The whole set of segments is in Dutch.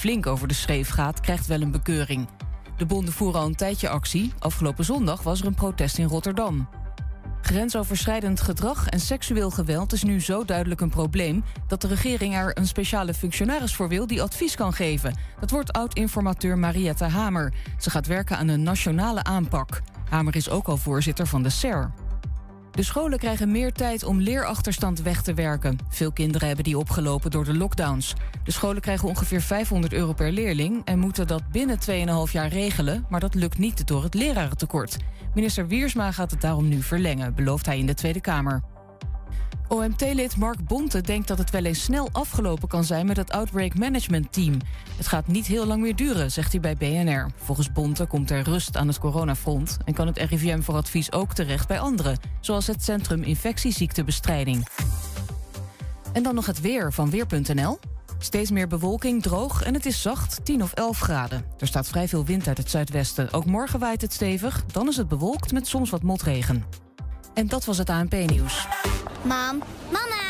flink over de schreef gaat, krijgt wel een bekeuring. De bonden voeren al een tijdje actie. Afgelopen zondag was er een protest in Rotterdam. Grensoverschrijdend gedrag en seksueel geweld is nu zo duidelijk een probleem dat de regering er een speciale functionaris voor wil die advies kan geven. Dat wordt oud-informateur Mariette Hamer. Ze gaat werken aan een nationale aanpak. Hamer is ook al voorzitter van de SER. De scholen krijgen meer tijd om leerachterstand weg te werken. Veel kinderen hebben die opgelopen door de lockdowns. De scholen krijgen ongeveer 500 euro per leerling en moeten dat binnen 2,5 jaar regelen, maar dat lukt niet door het lerarentekort. Minister Wiersma gaat het daarom nu verlengen, belooft hij in de Tweede Kamer. OMT-lid Mark Bonte denkt dat het wel eens snel afgelopen kan zijn met het Outbreak Management Team. Het gaat niet heel lang meer duren, zegt hij bij BNR. Volgens Bonte komt er rust aan het coronafront en kan het RIVM voor advies ook terecht bij anderen, zoals het Centrum Infectieziektebestrijding. En dan nog het weer van Weer.nl. Steeds meer bewolking, droog en het is zacht, 10 of 11 graden. Er staat vrij veel wind uit het zuidwesten. Ook morgen waait het stevig, dan is het bewolkt met soms wat motregen. En dat was het ANP-nieuws. Mam, mama,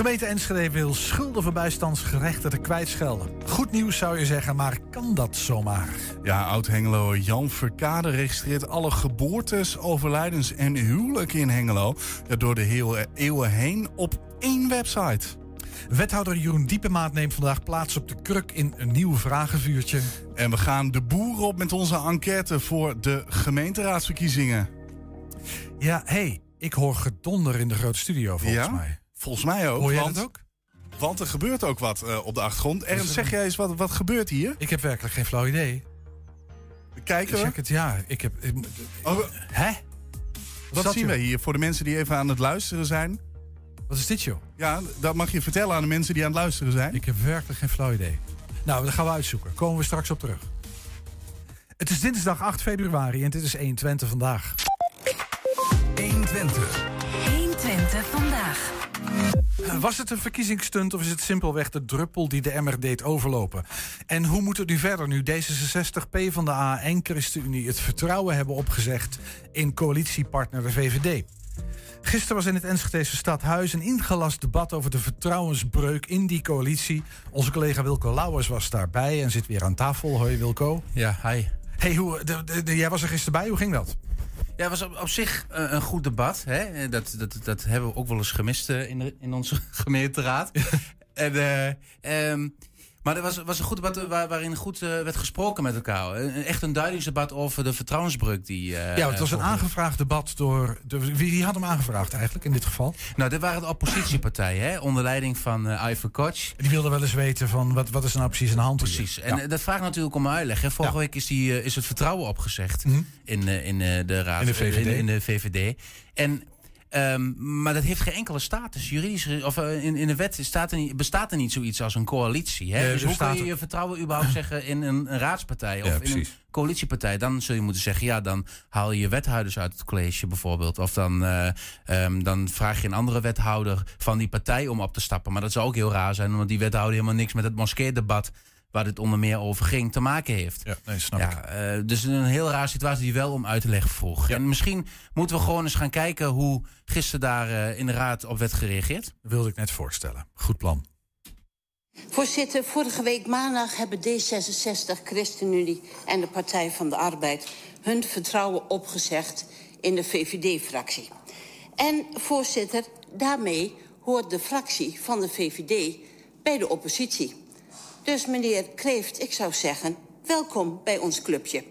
Gemeente Enschede wil schulden voor bijstandsgerechtigden kwijtschelden. Goed nieuws zou je zeggen, maar kan dat zomaar? Ja, oud-Hengelo Jan Verkade registreert alle geboortes, overlijdens en huwelijken in Hengelo... ja, door de hele eeuwen heen op één website. Wethouder Jeroen Diepemaat neemt vandaag plaats op de kruk in een nieuw vragenvuurtje. En we gaan de boeren op met onze enquête voor de gemeenteraadsverkiezingen. Ja, hé, hey, ik hoor gedonder in de grote studio volgens Ja? mij. Volgens mij ook. Hoor jij want, dat ook? Want er gebeurt ook wat eh, op de achtergrond. Ernst, zeg jij eens wat, wat gebeurt hier? Ik heb werkelijk geen flauw idee. Kijken we? Check het, ja. Ik heb... ik- Oh, hè? wat zien we hier voor de mensen die even aan het luisteren zijn? Wat is dit, joh? Ja, dat mag je vertellen aan de mensen die aan het luisteren zijn. Ik heb werkelijk geen flauw idee. Nou, dat gaan we uitzoeken. Komen we straks op terug. Het is dinsdag 8 februari en dit is 120 vandaag. 120. 120 vandaag. Was het een verkiezingsstunt of is het simpelweg de druppel die de emmer deed overlopen? En hoe moet het nu verder nu D66, PvdA en ChristenUnie het vertrouwen hebben opgezegd in coalitiepartner de VVD? Gisteren was in het Enschedese stadhuis een ingelast debat over de vertrouwensbreuk in die coalitie. Onze collega Wilco Lauwers was daarbij en zit weer aan tafel. Hoi Wilco. Ja, hi. Hey, hoe, de, de- de- jij was er gisteren bij, hoe ging dat? Ja, het was op, op zich eh, een goed debat. Hè? Dat, dat, dat hebben we ook wel eens gemist eh, in, de, in onze gemeenteraad. en, eh, ehm, maar er was, was een goed debat waar, waarin goed eh, werd gesproken met elkaar. Een- Echt een duidelingsdebat over de vertrouwensbreuk die... eh, ja, het was een aangevraagd debat door... De, wie, wie had hem aangevraagd eigenlijk in dit geval? Nou, dit waren de oppositiepartijen, hè? onder leiding van eh Iver Koch. Die wilden wel eens weten van wat, wat is er nou precies aan de hand hier? Precies. En Ja. dat vraagt natuurlijk om uitleg. Hè. Vorige Ja. week is, die, is het vertrouwen opgezegd Mhm. in, in de raad. In de VVD. In, in de VVD. En Ehm, maar dat heeft geen enkele status. Juridisch, of eh, in, in de wet staat er niet, bestaat er niet zoiets als een coalitie. Hè? Dus hoe kun je je vertrouwen überhaupt zeggen in een, een raadspartij of Ja, in een coalitiepartij? Dan zul je moeten zeggen, ja, dan haal je je wethouders uit het college bijvoorbeeld. Of dan, eh, ehm, dan vraag je een andere wethouder van die partij om op te stappen. Maar dat zou ook heel raar zijn, omdat die wethouder helemaal niks met het moskeerdebat waar dit onder meer over ging, te maken heeft. Ja, nee, snap ik. Ja, eh, dus een heel raar situatie die wel om uit te leggen vroeg. En misschien moeten we gewoon eens gaan kijken hoe gisteren daar eh, in de raad op werd gereageerd. Dat wilde ik net voorstellen. Goed plan. Voorzitter, vorige week maandag hebben D66, ChristenUnie en de Partij van de Arbeid hun vertrouwen opgezegd in de VVD-fractie. En voorzitter, daarmee hoort de fractie van de VVD bij de oppositie. Dus meneer Kreeft, ik zou zeggen, welkom bij ons clubje.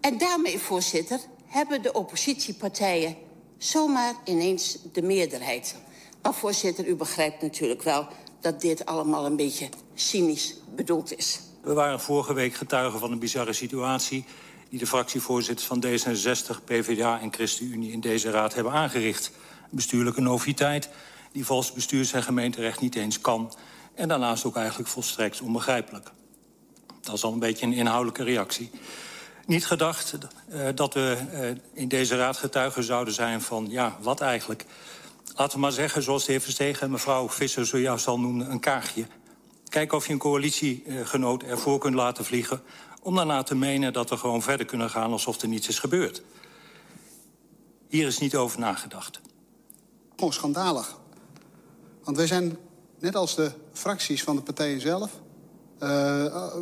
En daarmee, voorzitter, hebben de oppositiepartijen zomaar ineens de meerderheid. Maar voorzitter, u begrijpt natuurlijk wel dat dit allemaal een beetje cynisch bedoeld is. We waren vorige week getuigen van een bizarre situatie... die de fractievoorzitters van D66, PvdA en ChristenUnie in deze raad hebben aangericht. Bestuurlijke noviteit die volgens bestuurs- en gemeenterecht niet eens kan... en daarnaast ook eigenlijk volstrekt onbegrijpelijk. Dat is al een beetje een inhoudelijke reactie. Niet gedacht uh, dat we uh, in deze raad getuigen zouden zijn van... ja, wat eigenlijk? Laten we maar zeggen, zoals de heer Verstegen en mevrouw Visser zojuist al noemden... een kaartje. Kijk of je een coalitiegenoot ervoor kunt laten vliegen... om daarna te menen dat we gewoon verder kunnen gaan alsof er niets is gebeurd. Hier is niet over nagedacht. Gewoon schandalig. Want wij zijn, net als de fracties van de partijen zelf... Uh,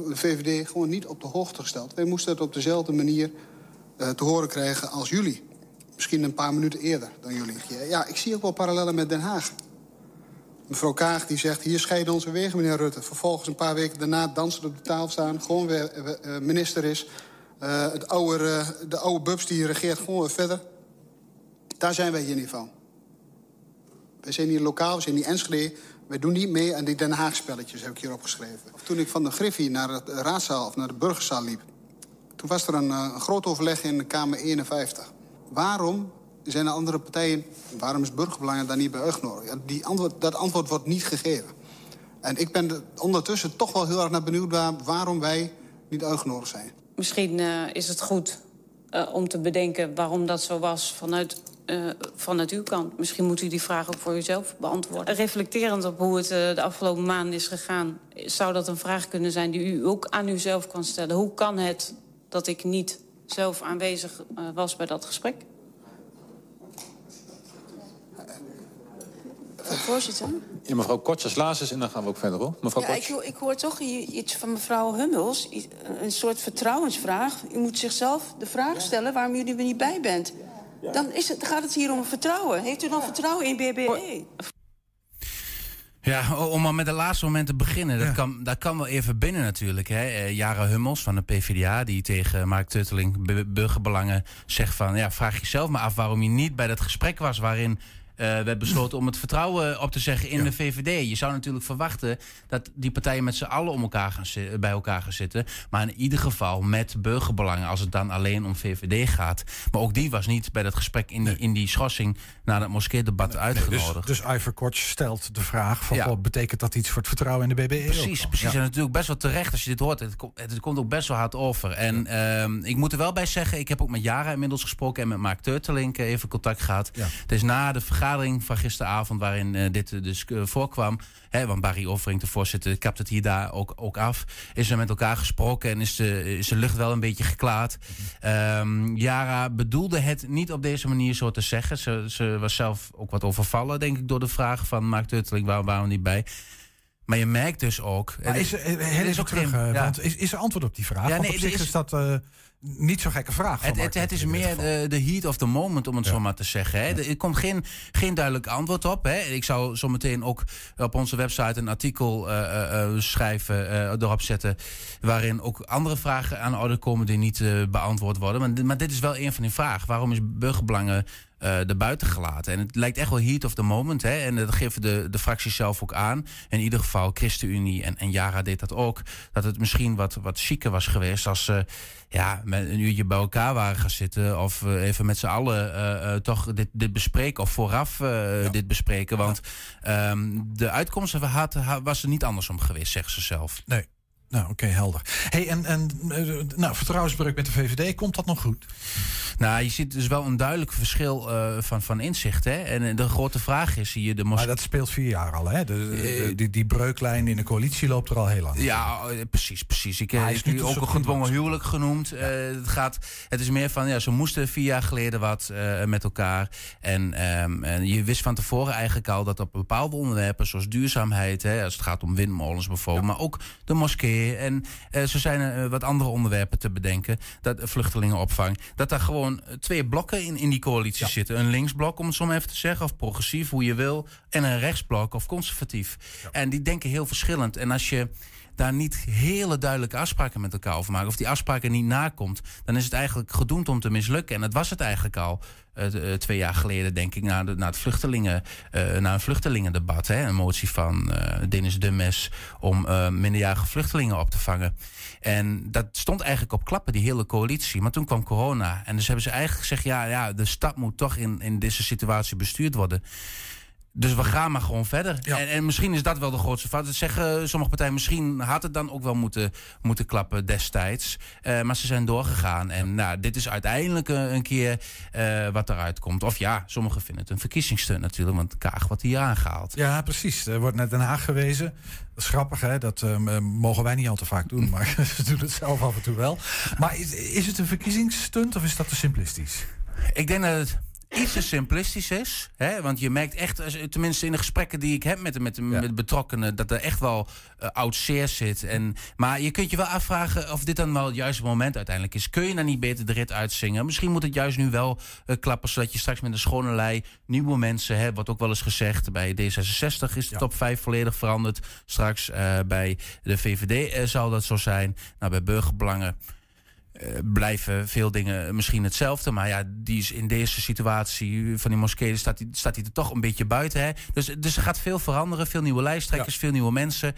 de VVD gewoon niet op de hoogte gesteld. Wij moesten het op dezelfde manier uh, te horen krijgen als jullie. Misschien een paar minuten eerder dan jullie. Ja, ik zie ook wel parallellen met Den Haag. Mevrouw Kaag die zegt, hier scheiden onze wegen, meneer Rutte. Vervolgens een paar weken daarna dansen op de tafel staan. Gewoon weer uh, minister is. het oude, de oude bubs die regeert gewoon weer verder. Daar zijn wij hier niet van. Wij zijn hier lokaal, we zijn hier Enschede. Wij doen niet mee aan die Den Haag spelletjes, heb ik hier opgeschreven. Toen ik van de Griffie naar de raadzaal of naar de burgerzaal liep... toen was er een, uh, een groot overleg in de Kamer 51. Waarom zijn de andere partijen... waarom is burgerbelangen daar niet bij uitgenodigd? Ja, die antwoord, dat antwoord wordt niet gegeven. En ik ben de, ondertussen toch wel heel erg naar benieuwd... Waar, waarom wij niet uitgenodigd zijn. Misschien uh, is het goed uh, om te bedenken waarom dat zo was... vanuit uh, vanuit uw kant. Misschien moet u die vraag ook voor uzelf beantwoorden. Reflecterend op hoe het uh, de afgelopen maanden is gegaan... zou dat een vraag kunnen zijn die u ook aan uzelf kan stellen. Hoe kan het dat ik niet zelf aanwezig uh, was bij dat gesprek? Voorzitter? Ja, mevrouw Kortjes Lazes en dan gaan we ook verder hoor. Mevrouw ja, ik, ik, hoor toch iets van mevrouw Hummels. Een soort vertrouwensvraag. U moet zichzelf de vraag stellen waarom jullie er niet bij bent. Dan, is het, dan gaat het hier om vertrouwen. Heeft u dan vertrouwen in BBE? Ja, om maar met het laatste moment te beginnen. Dat, kan, dat kan wel even binnen natuurlijk. Hè. Uh, Jara Hummels van de PvdA, die tegen Mark Tutteling burgerbelangen zegt van... ja, vraag jezelf maar af waarom je niet bij dat gesprek was... waarin werd besloten om het vertrouwen op te zeggen in ja. de VVD. Je zou natuurlijk verwachten dat die partijen met z'n allen om elkaar gaan bij elkaar gaan zitten. Maar in ieder geval met burgerbelangen als het dan alleen om VVD gaat. Maar ook die was niet bij dat gesprek in, die, in die schorsing na het moskeerdebat nee, uitgenodigd. dus, dus Iver Kortsch stelt de vraag: van, ja. wat betekent dat iets voor het vertrouwen in de BBE? Precies, precies. Ja. En natuurlijk best wel terecht als je dit hoort. Het, komt, het komt ook best wel hard over. En ja. uh, ik moet er wel bij zeggen, ik heb ook met Jara inmiddels gesproken en met Mark Turtelink even contact gehad. Het is na de vergadering van gisteravond waarin uh, dit dus uh, voorkwam. Hè, want Barry Offering, de voorzitter, kapt het hier daar ook, ook af. Is er met elkaar gesproken en is de, is de lucht wel een beetje geklaard. Um, Jara bedoelde het niet op deze manier zo te zeggen. Ze, ze was zelf ook wat overvallen, denk ik, door de vraag van Mark Turteling, waar waren we niet bij? Maar je merkt dus ook. Maar is er, er is ook terug, ja. want is, is er antwoord op die vraag? Ja, nee, want op zich is, is dat uh, niet zo'n gekke vraag. Het, het, het is meer de, de, heat of the moment, om het ja. zo maar te zeggen. Hè. Er komt geen, geen duidelijk antwoord op. Hè. Ik zou zo meteen ook op onze website een artikel uh, uh, schrijven, erop zetten. Waarin ook andere vragen aan de orde komen die niet beantwoord worden. Maar, maar dit is wel een van die vragen. Waarom is burgerbelangen uh, erbuiten gelaten. En het lijkt echt wel heat of the moment. Hè? En dat geven de, de fracties zelf ook aan. In ieder geval ChristenUnie en, en Jara deed dat ook. Dat het misschien wat, wat chiquer was geweest als ze ja, met een uurtje bij elkaar waren gaan zitten. Of eh, even met z'n allen eh, eh, toch dit, dit bespreken. Of vooraf eh, dit bespreken. Want ehm, de uitkomst had, ha- was er niet andersom geweest, zegt ze zelf. Nee. Nou, oké, helder. Hey, en, en eh, nou, vertrouwensbreuk met de VVD, komt dat nog goed? Nou, je ziet dus wel een duidelijk verschil eh, van, van inzicht. Hè? En eh, de grote vraag is hier... De Maar dat speelt vier jaar al, hè? De, de- de- die, die breuklijn in de coalitie loopt er al heel lang. Ja, precies, precies. Ik heb nu ook een gedwongen huwelijk genoemd. Het, gaat, het is meer van, ja, ze moesten vier jaar geleden wat met elkaar. En, ehm, en je wist van tevoren eigenlijk al dat op bepaalde onderwerpen, zoals duurzaamheid, hè, als het gaat om windmolens bijvoorbeeld, maar ook de moskee. En eh, zo zijn er eh, wat andere onderwerpen te bedenken. Dat eh, vluchtelingenopvang. Dat daar gewoon twee blokken in, in die coalitie zitten. Een linksblok, om het zo maar even te zeggen, of progressief, hoe je wil. En een rechtsblok of conservatief. En die denken heel verschillend. En als je daar niet hele duidelijke afspraken met elkaar over maakt, of die afspraken niet nakomt, dan is het eigenlijk gedoemd om te mislukken. En dat was het eigenlijk al eh, eh, twee jaar geleden, denk ik, na, de, na, het vluchtelingen, eh, na een vluchtelingendebat. Hè, een motie van eh Dennis Dummes om minderjarige vluchtelingen op te vangen. En dat stond eigenlijk op klappen, die hele coalitie. Maar toen kwam corona. En dus hebben ze eigenlijk gezegd: ja, ja de stad moet toch in, in deze situatie bestuurd worden. Dus we gaan maar gewoon verder. En, en misschien is dat wel de grootste fout. Dat zeggen sommige partijen, misschien had het dan ook wel moeten, moeten klappen destijds. Eh, maar ze zijn doorgegaan. En nou, dit is uiteindelijk een, een keer eh, wat eruit komt. Of ja, sommigen vinden het een verkiezingssteun natuurlijk. Want Kaag wordt hier aangehaald. Ja, precies. Er wordt naar Den Haag gewezen. Dat is grappig, hè? Dat eh, mogen wij niet al te vaak doen, maar ze doen het zelf af en toe wel. Maar is, is het een verkiezingsstunt of is dat te simplistisch? Ik denk dat het iets te simplistisch is. Hè? Want je merkt echt, tenminste in de gesprekken die ik heb met, de- met, met betrokkenen, dat er echt wel eh, oud zeer zit. En, maar je kunt je wel afvragen of dit dan wel het juiste moment uiteindelijk is. Kun je dan niet beter de rit uitzingen? Misschien moet het juist nu wel eh, klappen, zodat je straks met een schone lei nieuwe mensen hebt. Wat ook wel eens gezegd, bij D66 is de top 5 volledig veranderd. Straks eh, bij de VVD zal dat zo zijn. Nou, bij burgerbelangen eh, blijven veel dingen misschien hetzelfde. Maar ja, die is in deze situatie van die moskee staat hij staat die er toch een beetje buiten. Hè? Dus, dus er gaat veel veranderen. Veel nieuwe lijsttrekkers, veel nieuwe mensen.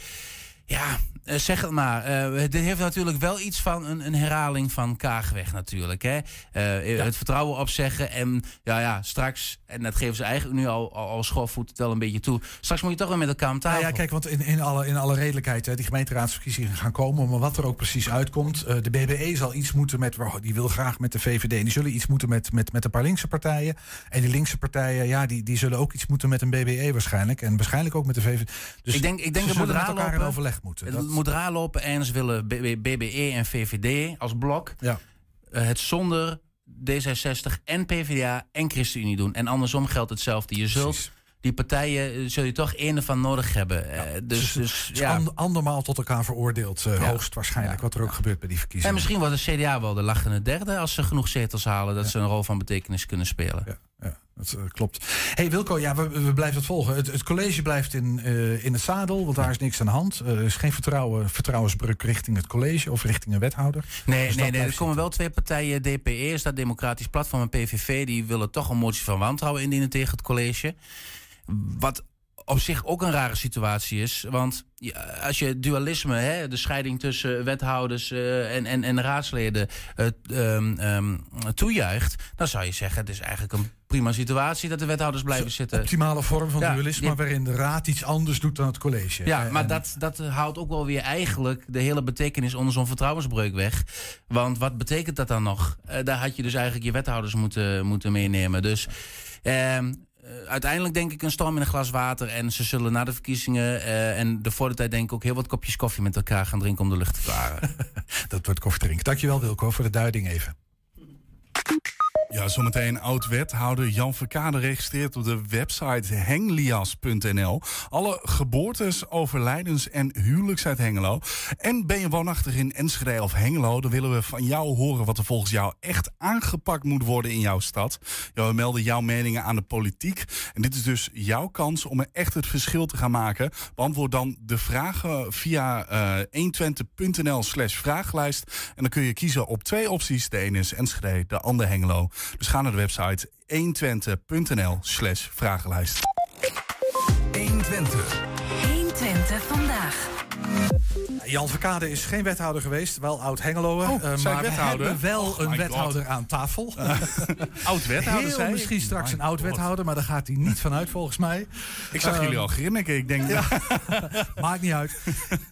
Ja, zeg het maar. Eh, dit heeft natuurlijk wel iets van een, een herhaling van Kaagweg natuurlijk. Hè? Eh, Het vertrouwen opzeggen en ja, ja, straks, en dat geven ze eigenlijk nu al, al, al schoolvoet wel een beetje toe. Straks moet je toch weer met elkaar aan tafel. Nou ja, kijk, want in, in, alle, in alle redelijkheid, hè, die gemeenteraadsverkiezingen gaan komen, maar wat er ook precies uitkomt. eh, de BBE zal iets moeten met, die wil graag met de VVD. En die zullen iets moeten met, met, met een paar linkse partijen. En die linkse partijen, ja, die, die zullen ook iets moeten met een BBE waarschijnlijk. En waarschijnlijk ook met de VVD. Dus ik denk, ik denk ze dat het moet met elkaar in overleg moeten. Het Dat- moet raar lopen en ze willen BBE en VVD als blok. Ja. eh, het zonder D66 en PvdA en ChristenUnie doen. En andersom geldt hetzelfde. Je zult die partijen eh, zul je toch één ervan nodig hebben. Eh, dus, dus is ja. and- andermaal tot elkaar veroordeeld, eh, Ja. hoogstwaarschijnlijk, wat er ook gebeurt bij die En verkiezingen. misschien wordt de CDA wel de lachende derde als ze genoeg zetels halen dat ze een rol van betekenis kunnen spelen. Ja, dat eh, klopt. hey Wilco, ja, we, we blijven het volgen. Het, het college blijft in, eh, in het zadel, want daar is niks aan de hand. Eh, er is geen vertrouwen, vertrouwensbreuk richting het college of richting een wethouder. Nee, Dus nee, nee. Er komen wel twee partijen, DPE, is dat Democratisch Platform en PVV, die willen toch een motie van wantrouwen indienen tegen het college. Wat op zich ook een rare situatie is. Want als je dualisme, hè, de scheiding tussen wethouders en, en, en raadsleden ehm, toejuicht, dan zou je zeggen: het is eigenlijk een prima situatie dat de wethouders blijven zitten. Optimale vorm van Ja, dualisme, waarin de raad iets anders doet dan het college. Ja, Eh, maar en- dat, dat haalt ook wel weer eigenlijk de hele betekenis onder zo'n vertrouwensbreuk weg. Want wat betekent dat dan nog? Eh, daar had je dus eigenlijk je wethouders moeten, moeten meenemen. Dus ehm, eh, uiteindelijk denk ik een storm in een glas water. En ze zullen na de verkiezingen en de voor de tijd denk ik ook heel wat kopjes koffie met elkaar gaan drinken om de lucht te klaren. dat wordt koffie drinken. Dankjewel Wilco voor de duiding even. Ja, zometeen oud-wethouder Jan Verkade registreert op de website henglias.nl. Alle geboortes, overlijdens en huwelijks uit Hengelo. En ben je woonachtig in Enschede of Hengelo, dan willen we van jou horen wat er volgens jou echt aangepakt moet worden in jouw stad. Ja, we melden jouw meningen aan de politiek. En dit is dus jouw kans om echt het verschil te gaan maken. Beantwoord dan de vragen via eh 120.nl slash vragenlijst. En dan kun je kiezen op twee opties. De ene is Enschede, de andere Hengelo. Dus ga naar de website 120.nl slash vragenlijst. 120. 120 vandaag. Jan Verkade is geen wethouder geweest, wel oud-Hengeloer. Oh, eh, zijn maar we wethouder? hebben wel Oh een wethouder God. aan tafel. Oud-wethouder, Heel zei je? Misschien straks My een oud-wethouder, maar daar gaat hij niet vanuit volgens mij. Ik zag Ehm, jullie al grinniken. Ik denk, Maakt niet uit.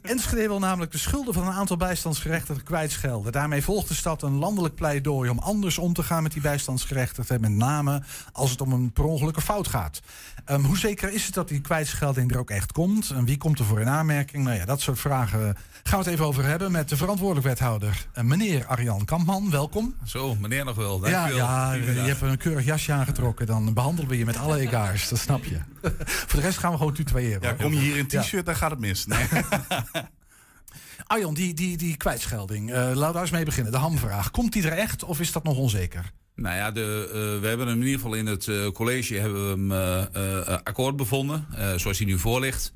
Enschede wil namelijk de schulden van een aantal bijstandsgerechtigden kwijtschelden. Daarmee volgt de stad een landelijk pleidooi om anders om te gaan met die bijstandsgerechtigden. Met name als het om een per ongeluk een fout gaat. Ehm, hoe zeker is het dat die kwijtschelding er ook echt komt? En wie komt er voor in aanmerking? Nou ja, dat soort vragen gaan we het even over hebben met de verantwoordelijk wethouder, eh, meneer Arjan Kampman. Welkom. Zo, meneer nog wel. Ja, ja, je hebt een keurig jasje aangetrokken. Dan behandelen we je met alle egaars, dat snap je. Voor de rest gaan we gewoon tutoyeren. ja, kom je hier in t-shirt, dan gaat het mis. Nee. Arjan, die, die, die kwijtschelding. eh laten we daar eens mee beginnen. De hamvraag. Komt die er echt of is dat nog onzeker? Nou ja, de, eh, we hebben hem in ieder geval in het eh, college hebben we hem eh, eh, akkoord bevonden, eh, zoals hij nu voor ligt.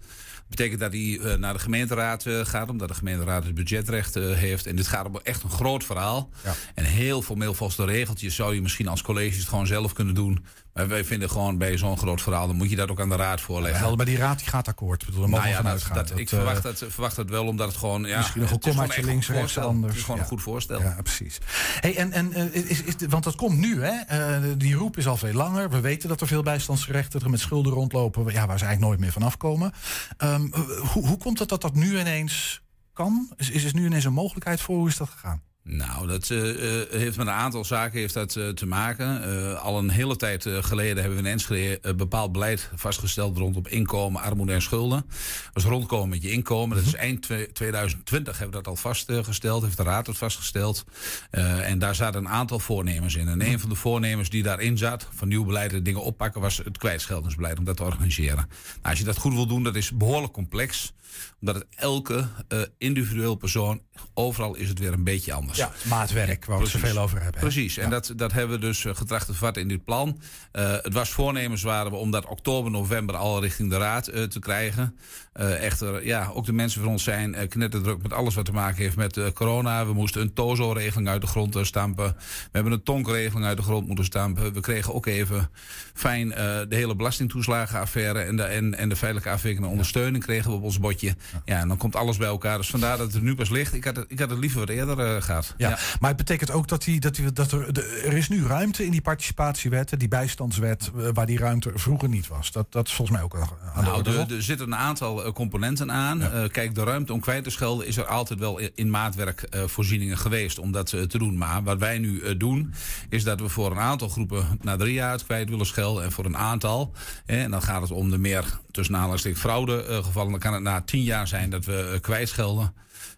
Betekent dat hij eh, naar de gemeenteraad eh, gaat, omdat de gemeenteraad het budgetrecht eh, heeft. En dit gaat om echt een groot verhaal. En heel formeel volgens de regeltjes zou je misschien als college het gewoon zelf kunnen doen. Wij vinden gewoon bij zo'n groot verhaal, dan moet je dat ook aan de raad voorleggen. Helder, maar die raad die gaat akkoord. Ik bedoel, daar Nou ja, dat, ik Dat, eh, verwacht, dat, verwacht dat wel, omdat het gewoon... Ja, Misschien nog een is kommaatje links, rechts, anders. Het is gewoon Ja. een goed voorstel. Ja, precies. Hey, en, en, eh, is, is, want dat komt nu, hè? Eh, die roep is al veel langer. We weten dat er veel bijstandsgerechtigden met schulden rondlopen... Ja, waar ze eigenlijk nooit meer vanaf komen. Ehm, eh, hoe, hoe komt het dat dat nu ineens kan? Is, is er nu ineens een mogelijkheid voor? Hoe is dat gegaan? Nou, dat eh, eh, heeft met een aantal zaken heeft dat, eh, te maken. Al een hele tijd geleden hebben we in Enschede een bepaald beleid vastgesteld rondom inkomen, armoede en schulden. Dat was rondkomen met je inkomen. Dat is eind twe- 2020 hebben we dat al vastgesteld, heeft de Raad het vastgesteld. En daar zaten een aantal voornemens in. En een van de voornemens die daarin zat, van nieuw beleid en dingen oppakken, was het kwijtscheldingsbeleid om dat te organiseren. Nou, als je dat goed wil doen, dat is behoorlijk complex. Omdat het elke eh, individueel persoon, overal is het weer een beetje anders. Ja, maatwerk, waar we het Precies. zoveel over hebben. Precies, en dat, dat hebben we dus eh, getracht te vatten in dit plan. Eh, het was voornemens waren we om dat oktober, november al richting de raad te krijgen. Echter, ja, ook de mensen van ons zijn knetterdruk met alles wat te maken heeft met corona. We moesten een TOZO-regeling uit de grond stampen. We hebben een TONK-regeling uit de grond moeten stampen. We kregen ook even fijn de hele belastingtoeslagenaffaire en de, en, en de veilige afwikkeling ondersteuning kregen we op ons bordje. Ja. en dan komt alles bij elkaar. Dus vandaar dat het er nu pas ligt. Ik had het, ik had het liever wat eerder eh, gehad. Ja, maar het betekent ook dat, die, dat, die, dat er, de- er is nu ruimte in die participatiewetten, die bijstandswet, eh, waar die ruimte vroeger niet was. Dat, dat is volgens mij ook aan de Nou, orde, er, zitten een aantal eh, componenten aan. Kijk, de ruimte om kwijt te schelden is er altijd wel in, in maatwerkvoorzieningen geweest om dat te doen. Maar wat wij nu doen, is dat we voor een aantal groepen na drie jaar het kwijt willen schelden. En voor een aantal, en dan gaat het om de meer tussen aanhalingstekens fraude gevallen. Dan kan het na tien jaar zijn dat we eh, kwijtschelden.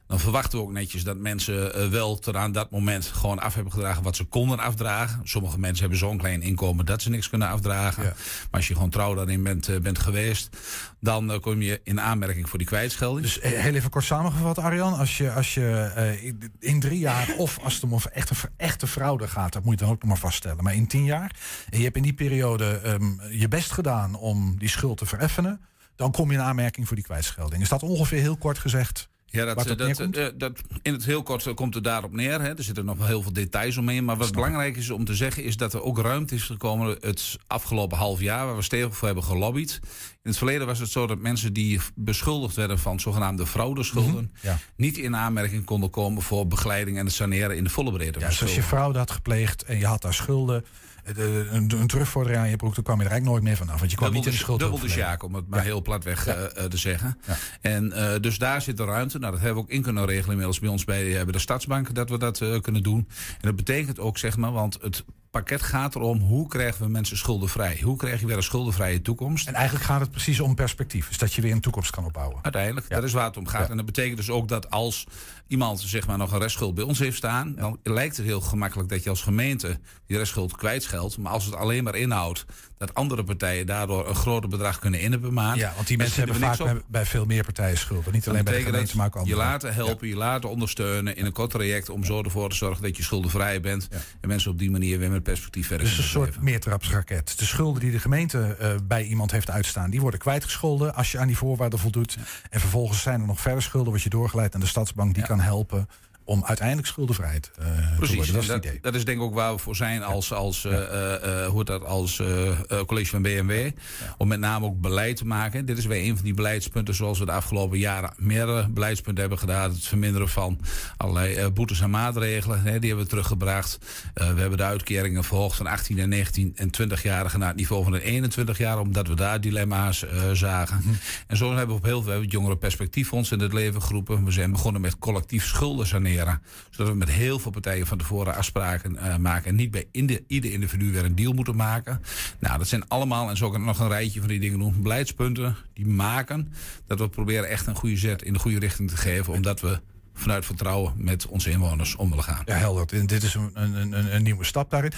Dan verwachten we ook netjes dat mensen eh, wel tot aan dat moment gewoon af hebben gedragen wat ze konden afdragen. Sommige mensen hebben zo'n klein inkomen dat ze niks kunnen afdragen. Maar als je gewoon trouw daarin bent, eh, bent geweest, dan kom je in aanmerking voor die kwijtschelding. Dus heel even kort samengevat, Arjan. Als je, als je in- drie jaar, of als het om een echte, echte fraude gaat, dat moet je dan ook nog maar vaststellen. Maar in tien jaar, en je hebt in die periode ehm, je best gedaan om die schuld te vereffenen, dan kom je in aanmerking voor die kwijtschelding. Is dat ongeveer heel kort gezegd? Ja, dat, neerkomt? eh, dat, in het heel kort eh, komt het daarop neer. Hè. Er zitten nog wel heel veel details omheen. Maar wat belangrijk is om te zeggen, is dat er ook ruimte is gekomen het afgelopen half jaar, waar we stevig voor hebben gelobbyd. In het verleden was het zo dat mensen die beschuldigd werden van zogenaamde fraudeschulden, Ja. niet in aanmerking konden komen voor begeleiding en het saneren in de volle breedte. Ja, dus als je fraude had gepleegd en je had daar schulden, eh, de- een, een terugvordering aan je broek, dan kwam je er eigenlijk nooit meer vanaf. Want je kwam Dubbel niet in de schuld. dubbel de sjaak, om het maar heel platweg eh, eh, te zeggen. En eh, dus daar zit de ruimte. Nou, dat hebben we ook in kunnen regelen inmiddels bij ons bij, eh, bij de Stadsbank, dat we dat eh, kunnen doen. En dat betekent ook, zeg maar, want het pakket gaat erom hoe krijgen we mensen schuldenvrij? Hoe krijg je weer een schuldenvrije toekomst? En eigenlijk gaat het precies om perspectief. Dus dat je weer een toekomst kan opbouwen. Uiteindelijk, dat is waar het om gaat. En dat betekent dus ook dat als iemand zeg maar, nog een restschuld bij ons heeft staan... dan lijkt het heel gemakkelijk dat je als gemeente die restschuld kwijtscheldt. Maar als het alleen maar inhoudt dat andere partijen daardoor een groter bedrag kunnen in per maand... Ja, want die mensen hebben vaak bij, veel meer partijen schulden. Niet alleen bij de gemeente, maar ook dat je andere. laten helpen, je laten ondersteunen in een kort traject... om zo ervoor te zorgen dat je schuldenvrij bent. En mensen op die manier weer met perspectief verder Dus een soort meertrapsraket. De schulden die de gemeente eh, bij iemand heeft uitstaan, die worden kwijtgescholden als je aan die voorwaarden voldoet. En vervolgens zijn er nog verder schulden, wat je doorgeleid aan de stadsbank, die kan helpen om uiteindelijk schuldenvrij te, uh, te Precies, worden. Dat is dat, dat is denk ik ook waar we voor zijn als, als, eh, eh, eh, hoe heet dat, als eh, eh, college van BMW. Om met name ook beleid te maken. Dit is weer een van die beleidspunten zoals we de afgelopen jaren meerdere beleidspunten hebben gedaan. Het verminderen van allerlei eh, boetes en maatregelen. Hè, die hebben we teruggebracht. Eh, we hebben de uitkeringen verhoogd van 18 en 19 en 20-jarigen naar het niveau van de 21 jaar. Omdat we daar dilemma's eh, zagen. En zo hebben we op heel veel we hebben het perspectieffonds in het leven geroepen. We zijn begonnen met collectief schulden saneren. Zodat we met heel veel partijen van tevoren afspraken eh, maken. En niet bij inde- ieder individu weer een deal moeten maken. Nou, dat zijn allemaal, en zo kan ik nog een rijtje van die dingen doen. Beleidspunten die maken dat we proberen echt een goede zet in de goede richting te geven. Omdat we vanuit vertrouwen met onze inwoners om willen gaan. Ja, helder. En dit is een, een, een, een nieuwe stap daarin.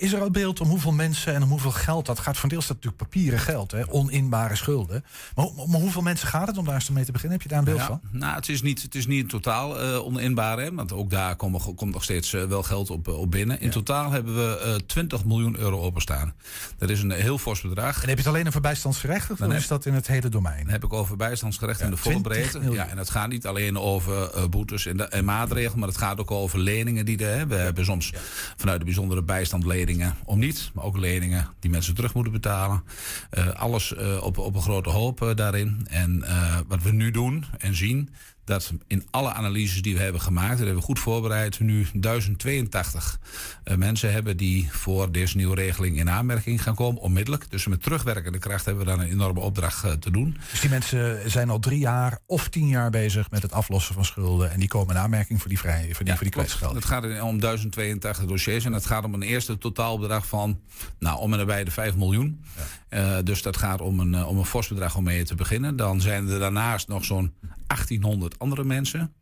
Is er al beeld om hoeveel mensen en om hoeveel geld dat gaat? Van deels dat natuurlijk papieren geld, hè? oninbare schulden. Maar, maar hoeveel mensen gaat het om daar eens mee te beginnen? Heb je daar een beeld Ja, van? Nou, het is niet, het is niet in totaal eh oninbaar, hè, want ook daar komen, komt nog steeds eh, wel geld op, eh, op binnen. In totaal hebben we eh 20 miljoen euro openstaan. Dat is een heel fors bedrag. En heb je het alleen over bijstandsgerechtigd Dan of heb- is dat in het hele domein? Dan heb ik over bijstandsgerecht in de volle 20 breedte. miljoen. Ja, en het gaat niet alleen over boetes en, de- en maatregelen, maar het gaat ook over leningen die er. We hebben soms vanuit de bijzondere bijstand leningen om niet, maar ook leningen die mensen terug moeten betalen. Eh, alles eh, op, op een grote hoop eh, daarin. En wat we nu doen en zien. Dat in alle analyses die we hebben gemaakt, dat hebben we goed voorbereid, we nu 1082 eh, mensen hebben die voor deze nieuwe regeling in aanmerking gaan komen, onmiddellijk. Dus met terugwerkende kracht hebben we dan een enorme opdracht eh, te doen. Dus die mensen zijn al drie jaar of tien jaar bezig met het aflossen van schulden. En die komen in aanmerking voor die, vrij, voor die, voor die klopt. kwijtscheld. Het gaat om 1082 dossiers en het gaat om een eerste totaalbedrag van nou, om en nabij de 5 miljoen. Eh, dus dat gaat om een, om een fors bedrag om mee te beginnen. Dan zijn er daarnaast nog zo'n 1800 andere mensen.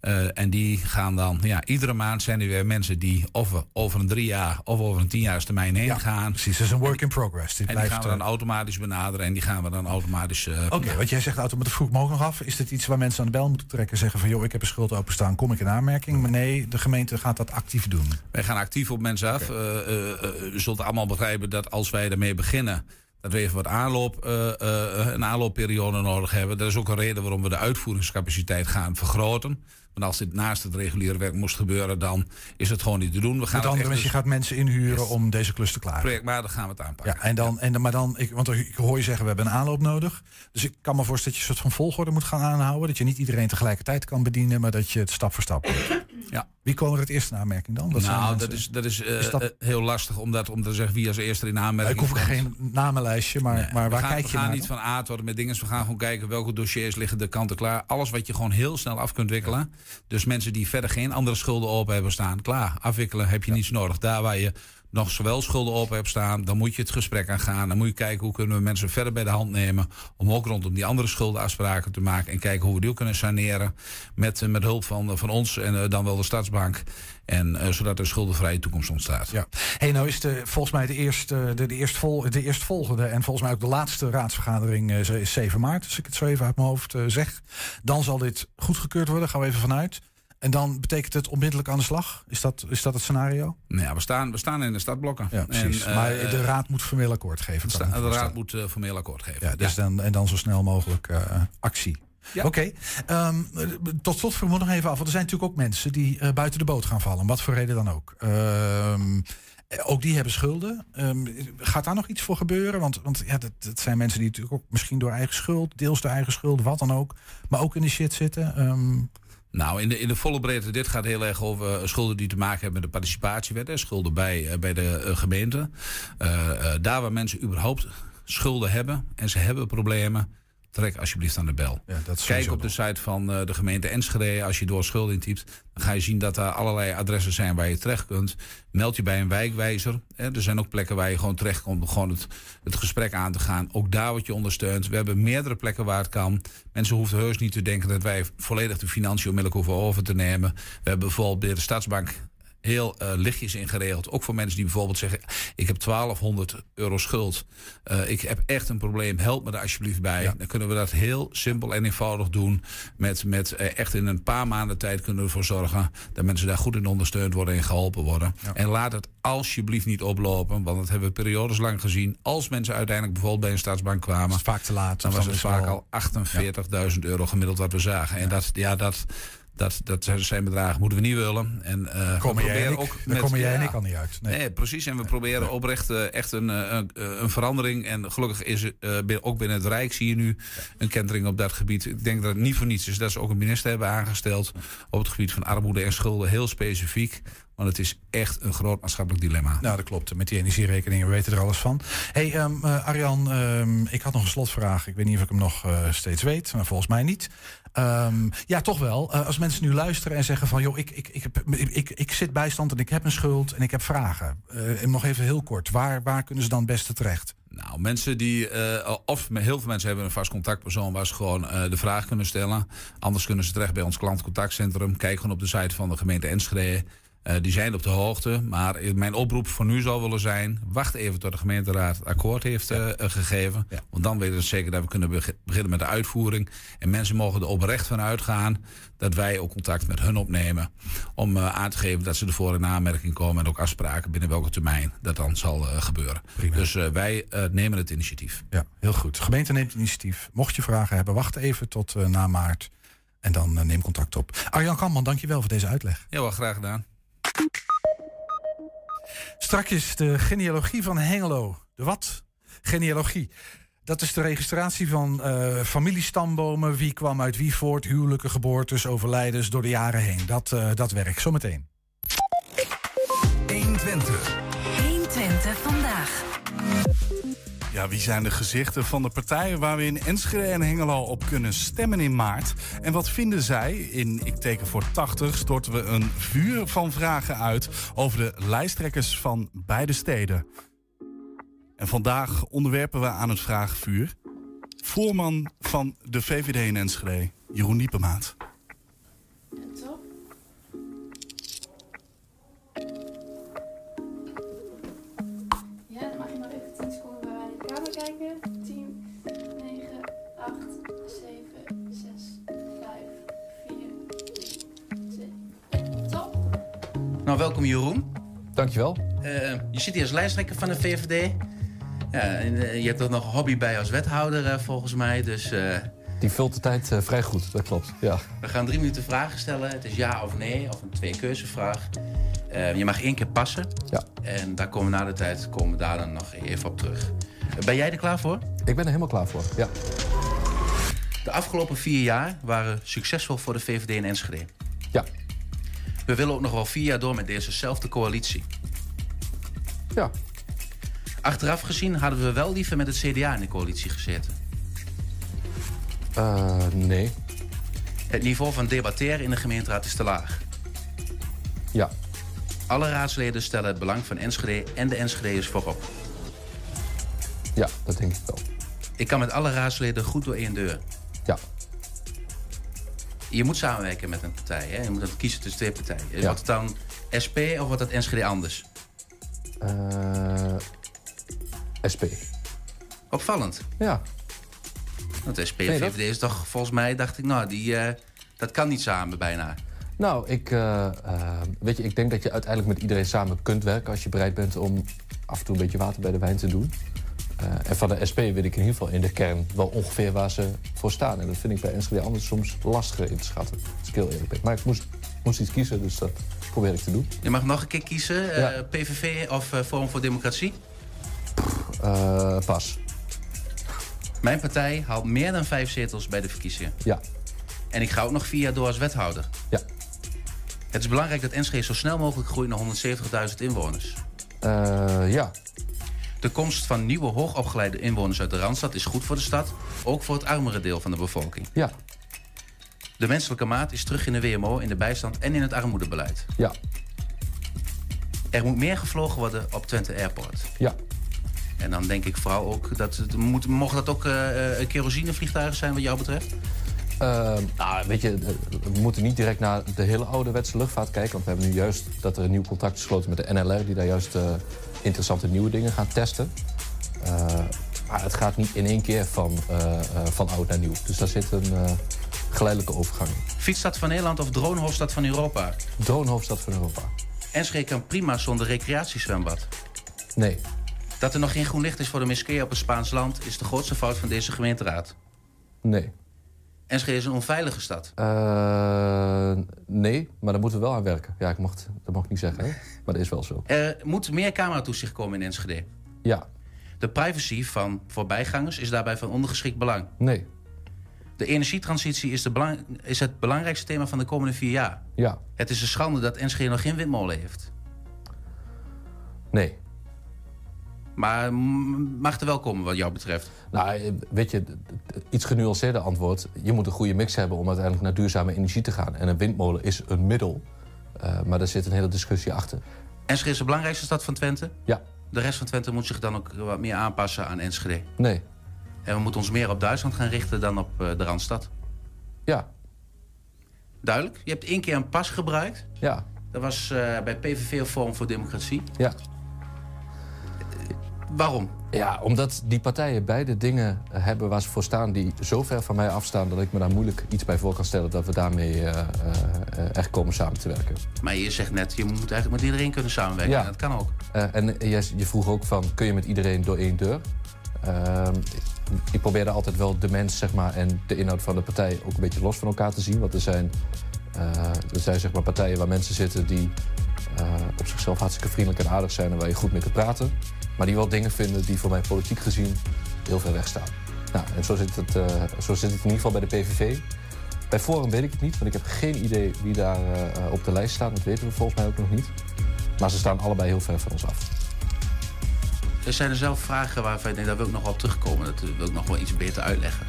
Eh, en die gaan dan, ja, iedere maand zijn er weer mensen die of we over een drie jaar of over een tien jaar termijn heen gaan. Precies, dat is een work in progress. Dit En die gaan we dan eh, automatisch benaderen en die gaan we dan automatisch. eh, Oké, want jij zegt automatisch vroeg mogelijk nog af. Is dit iets waar mensen aan de bel moeten trekken? Zeggen van joh, ik heb een schuld openstaan, kom ik in aanmerking? Maar nee, de gemeente gaat dat actief doen. Wij gaan actief op mensen af. Eh, u zult allemaal begrijpen dat als wij ermee beginnen. Dat we even wat aanloop, eh, eh, een aanloopperiode nodig hebben. Dat is ook een reden waarom we de uitvoeringscapaciteit gaan vergroten. Want als dit naast het reguliere werk moest gebeuren, dan is het gewoon niet te doen. We gaan Met andere mensen, je dus gaat mensen inhuren om deze klus te klaren. projectmatig gaan we het aanpakken. Ja, en dan, en dan, maar dan, ik, want ik hoor je zeggen, we hebben een aanloop nodig. Dus ik kan me voorstellen dat je een soort van volgorde moet gaan aanhouden. Dat je niet iedereen tegelijkertijd kan bedienen, maar dat je het stap voor stap doet. Ja. Wie komen er het eerst in aanmerking dan? De nou, dat is, dat is, eh, Is dat- eh, heel lastig om, dat, om te zeggen wie als eerste in aanmerking ik hoef komt. geen namenlijstje, maar, maar we waar gaan, kijk we je gaan naar? niet van A tot met dingen. We gaan gewoon kijken welke dossiers liggen de kanten klaar. Alles wat je gewoon heel snel af kunt wikkelen. Dus mensen die verder geen andere schulden open hebben staan. Klaar, afwikkelen heb je niets nodig. Daar waar je nog zowel schulden open hebt staan, dan moet je het gesprek aan gaan. Dan moet je kijken hoe kunnen we mensen verder bij de hand nemen. Om ook rondom die andere schuldenafspraken te maken. En kijken hoe we die ook kunnen saneren. Met, eh, met hulp van, van ons en eh, dan wel de Stadsbank. En eh, zodat er schuldenvrije toekomst ontstaat. Ja. Hey, nou is de, volgens mij de, eerste, de, de, eerstvol, de eerstvolgende en volgens mij ook de laatste raadsvergadering eh, is 7 maart, als ik het zo even uit mijn hoofd eh, zeg. Dan zal dit goedgekeurd worden, gaan we even vanuit. En dan betekent het onmiddellijk aan de slag? Is dat, is dat het scenario? Nou ja, we staan, we staan in de startblokken. Ja, precies. En, maar de raad moet formeel akkoord geven. de sta- de raad moet formeel akkoord geven. Ja, dus Dan, en dan zo snel mogelijk actie. Ja. Oké, ehm, tot slot vroeg nog even af. Want er zijn natuurlijk ook mensen die eh, buiten de boot gaan vallen. Wat voor reden dan ook. Ehm, ook die hebben schulden. Ehm, gaat daar nog iets voor gebeuren? Want, want ja, dat, dat zijn mensen die natuurlijk ook misschien door eigen schuld, deels door eigen schuld, wat dan ook, maar ook in de shit zitten. Nou, in de, in de volle breedte, dit gaat heel erg over eh, schulden die te maken hebben met de participatiewet. Hè, schulden bij, eh, bij de eh, gemeente. Eh, eh, daar waar mensen überhaupt schulden hebben en ze hebben problemen, trek alsjeblieft aan de bel. Ja, dat is Kijk op de site van eh, de gemeente Enschede. Als je door schulden intypt, dan ga je zien dat daar allerlei adressen zijn waar je terecht kunt. Meld je bij een wijkwijzer. Hè. Er zijn ook plekken waar je gewoon terecht komt om gewoon het, het gesprek aan te gaan. Ook daar word je ondersteund. We hebben meerdere plekken waar het kan. Mensen hoeven heus niet te denken dat wij volledig de financiën onmiddellijk hoeven over te nemen. We hebben bijvoorbeeld bij de Stadsbank heel eh, lichtjes ingeregeld. Ook voor mensen die bijvoorbeeld zeggen... ik heb 1200 euro schuld. Eh, ik heb echt een probleem. Help me daar alsjeblieft bij. Dan kunnen we dat heel simpel en eenvoudig doen. Met, met eh, echt in een paar maanden tijd kunnen we ervoor zorgen... dat mensen daar goed in ondersteund worden en geholpen worden. En laat het alsjeblieft niet oplopen. Want dat hebben we periodes lang gezien. Als mensen uiteindelijk bijvoorbeeld bij een staatsbank kwamen... vaak te laat. Dan was het vaak al- al 48.000 euro gemiddeld wat we zagen. En dat, ja, dat, Dat, dat zijn bedragen moeten we niet willen. En, uh, komen jij en ik, ook daar komen jij en ik al niet uit. Nee, nee precies. En we proberen oprecht uh, echt een, een, een, verandering. En gelukkig is uh, ook binnen het Rijk zie je nu een kentering op dat gebied. Ik denk dat het niet voor niets is dat ze ook een minister hebben aangesteld op het gebied van armoede en schulden, heel specifiek. Want het is echt een groot maatschappelijk dilemma. Nou, dat klopt. Met die energierekeningen, we weten er alles van. hey, um, Arjan, um, ik had nog een slotvraag. Ik weet niet of ik hem nog uh, steeds weet, maar volgens mij niet. Um, ja, toch wel. Uh, als mensen nu luisteren en zeggen van... joh, ik, ik, ik, ik, ik zit bijstand en ik heb een schuld en ik heb vragen. Uh, en nog even heel kort. Waar, waar kunnen ze dan het beste terecht? Nou, mensen die, uh, of heel veel mensen hebben een vast contactpersoon waar ze gewoon de vraag kunnen stellen. Anders kunnen ze terecht bij ons klantcontactcentrum. Kijk gewoon op de site van de gemeente Enschede. Uh, die zijn op de hoogte. Maar mijn oproep voor nu zou willen zijn... wacht even tot de gemeenteraad het akkoord heeft ja. uh, gegeven. Ja. Want dan weten we zeker dat we kunnen beginnen met de uitvoering. En mensen mogen er oprecht van uitgaan... dat wij ook contact met hun opnemen... om uh, aan te geven dat ze ervoor in aanmerking komen... en ook afspraken binnen welke termijn dat dan zal gebeuren. Prima. Dus wij nemen het initiatief. Ja, heel goed. De gemeente neemt initiatief. Mocht je vragen hebben, wacht even tot na maart... En dan neem contact op. Arjan Kamman, dankjewel voor deze uitleg. Ja, wel graag gedaan. Strakjes de genealogie van Hengelo. De wat? Genealogie. Dat is de registratie van uh, familiestambomen. Wie kwam uit wie voort, huwelijke geboortes, overlijdens door de jaren heen. Dat, uh, dat werkt. Zometeen. 120. 120 vandaag. Ja, wie zijn de gezichten van de partijen waar we in Enschede en Hengelo op kunnen stemmen in maart? En wat vinden zij? In Ik teken voor 80 storten we een vuur van vragen uit over de lijsttrekkers van beide steden. En vandaag onderwerpen we aan het vraagvuur voorman van de VVD in Enschede, Jeroen Diepemaat. Nou, welkom Jeroen. Dankjewel. Uh, je zit hier als lijsttrekker van de VVD. Ja, en, uh, je hebt er nog een hobby bij als wethouder uh, volgens mij, dus... Die vult de tijd vrij goed, dat klopt, ja. We gaan drie minuten vragen stellen. Het is ja of nee, of een twee-keuzevraag. je mag één keer passen. Ja. En daar komen we na de tijd komen we daar dan nog even op terug. Ben jij er klaar voor? Ik ben er helemaal klaar voor, ja. De afgelopen vier jaar waren succesvol voor de VVD in Enschede. Ja. We willen ook nog wel vier jaar door met dezezelfde coalitie. Ja. Achteraf gezien hadden we wel liever met het CDA in de coalitie gezeten. Uh, nee. Het niveau van debatteren in de gemeenteraad is te laag. Ja. Alle raadsleden stellen het belang van Enschede en de Enschedeërs voorop. Ja, dat denk ik wel. Ik kan met alle raadsleden goed door één deur. Ja. Je moet samenwerken met een partij. Hè? Je moet dan kiezen tussen twee partijen. Ja. Wordt het dan SP of wordt het Enschede anders? Uh, SP. Opvallend. Ja. Want SP en VVD is toch, volgens mij dacht ik, nou, die, uh, dat kan niet samen bijna. Nou, ik, uh, weet je, ik denk dat je uiteindelijk met iedereen samen kunt werken... als je bereid bent om af en toe een beetje water bij de wijn te doen. Uh, en van de SP weet ik in ieder geval in de kern wel ongeveer waar ze voor staan. En dat vind ik bij Enschede anders soms lastiger in te schatten. Als ik heel eerlijk ben. Maar ik moest, moest iets kiezen, dus dat probeer ik te doen. Je mag nog een keer kiezen, ja. PVV of uh, Forum voor Democratie? pas. Mijn partij haalt meer dan vijf zetels bij de verkiezingen. Ja. En ik ga ook nog vier jaar door als wethouder. Ja. Het is belangrijk dat Enschede zo snel mogelijk groeit naar 170.000 inwoners. ja. De komst van nieuwe hoogopgeleide inwoners uit de Randstad is goed voor de stad. Ook voor het armere deel van de bevolking. Ja. De menselijke maat is terug in de WMO, in de bijstand en in het armoedebeleid. Ja. Er moet meer gevlogen worden op Twente Airport. Ja. En dan denk ik vooral ook dat het moet, mogen dat ook uh, kerosinevliegtuigen zijn wat jou betreft? Uh, nou, weet je, we moeten niet direct naar de hele ouderwetse luchtvaart kijken. Want we hebben nu juist dat er een nieuw contract is gesloten met de NLR... die daar juist uh, interessante nieuwe dingen gaan testen. Uh, maar het gaat niet in één keer van, van oud naar nieuw. Dus daar zit een geleidelijke overgang in. Fietsstad van Nederland of dronehoofdstad van Europa? Dronehoofdstad van Europa. Enschede kan prima zonder recreatiezwembad. Nee. Dat er nog geen groen licht is voor de moskee op het Spaans land... is de grootste fout van deze gemeenteraad. Nee. Enschede is een onveilige stad. Eh, nee, maar daar moeten we wel aan werken. Ja, ik mocht, dat mag ik niet zeggen, hè? maar dat is wel zo. Er moet meer cameratoezicht komen in Enschede. Ja. De privacy van voorbijgangers is daarbij van ondergeschikt belang. Nee. De energietransitie is, de belang, is het belangrijkste thema van de komende vier jaar. Ja. Het is een schande dat Enschede nog geen windmolen heeft. Nee. Maar mag er wel komen wat jou betreft? Nou, eh, weet je, iets genuanceerder antwoord. Je moet een goede mix hebben om uiteindelijk naar duurzame energie te gaan. En een windmolen is een middel. Eh, maar daar zit een hele discussie achter. Enschede is de belangrijkste stad van Twente. Ja. De rest van Twente moet zich dan ook wat meer aanpassen aan Enschede. Nee. En we moeten ons meer op Duitsland gaan richten dan op eh, de Randstad. Ja. Duidelijk. Je hebt één keer een pas gebruikt. Ja. Dat was bij PVV of Forum voor Democratie. Ja. Waarom? Ja, omdat die partijen beide dingen hebben waar ze voor staan... die zo ver van mij afstaan dat ik me daar moeilijk iets bij voor kan stellen... dat we daarmee eh, eh, eh, echt komen samen te werken. Maar je zegt net, je moet eigenlijk met iedereen kunnen samenwerken. Ja. En dat kan ook. Eh, en je, je vroeg ook van, kun je met iedereen door één deur? Ehm, ik, probeerde altijd wel de mens zeg maar, en de inhoud van de partij ook een beetje los van elkaar te zien. Want er zijn, er zijn zeg maar, partijen waar mensen zitten die op zichzelf hartstikke vriendelijk en aardig zijn... en waar je goed mee kunt praten. Maar die wel dingen vinden die voor mij politiek gezien heel ver weg staan. Nou, en zo zit, het, eh, zo zit het in ieder geval bij de PVV. Bij Forum weet ik het niet, want ik heb geen idee wie daar eh, op de lijst staat. Dat weten we volgens mij ook nog niet. Maar ze staan allebei heel ver van ons af. Er zijn er zelf vragen waarvan je denkt, daar wil ik nog op terugkomen. Dat wil ik nog wel iets beter uitleggen.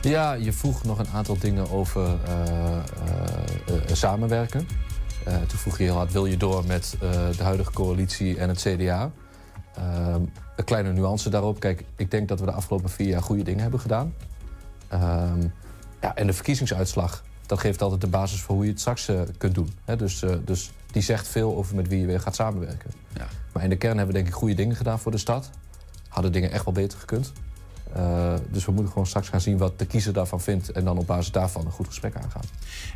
Ja, je vroeg nog een aantal dingen over eh, samenwerken. Toen vroeg je heel hard, wil je door met de huidige coalitie en het CDA? Ehm, een kleine nuance daarop. Kijk, ik denk dat we de afgelopen vier jaar goede dingen hebben gedaan. Ehm, ja, en de verkiezingsuitslag, dat geeft altijd de basis voor hoe je het straks eh, kunt doen. Hè, dus, eh, dus die zegt veel over met wie je weer gaat samenwerken. Ja. Maar in de kern hebben we denk ik goede dingen gedaan voor de stad. Hadden dingen echt wel beter gekund. Eh, dus we moeten gewoon straks gaan zien wat de kiezer daarvan vindt... en dan op basis daarvan een goed gesprek aangaan.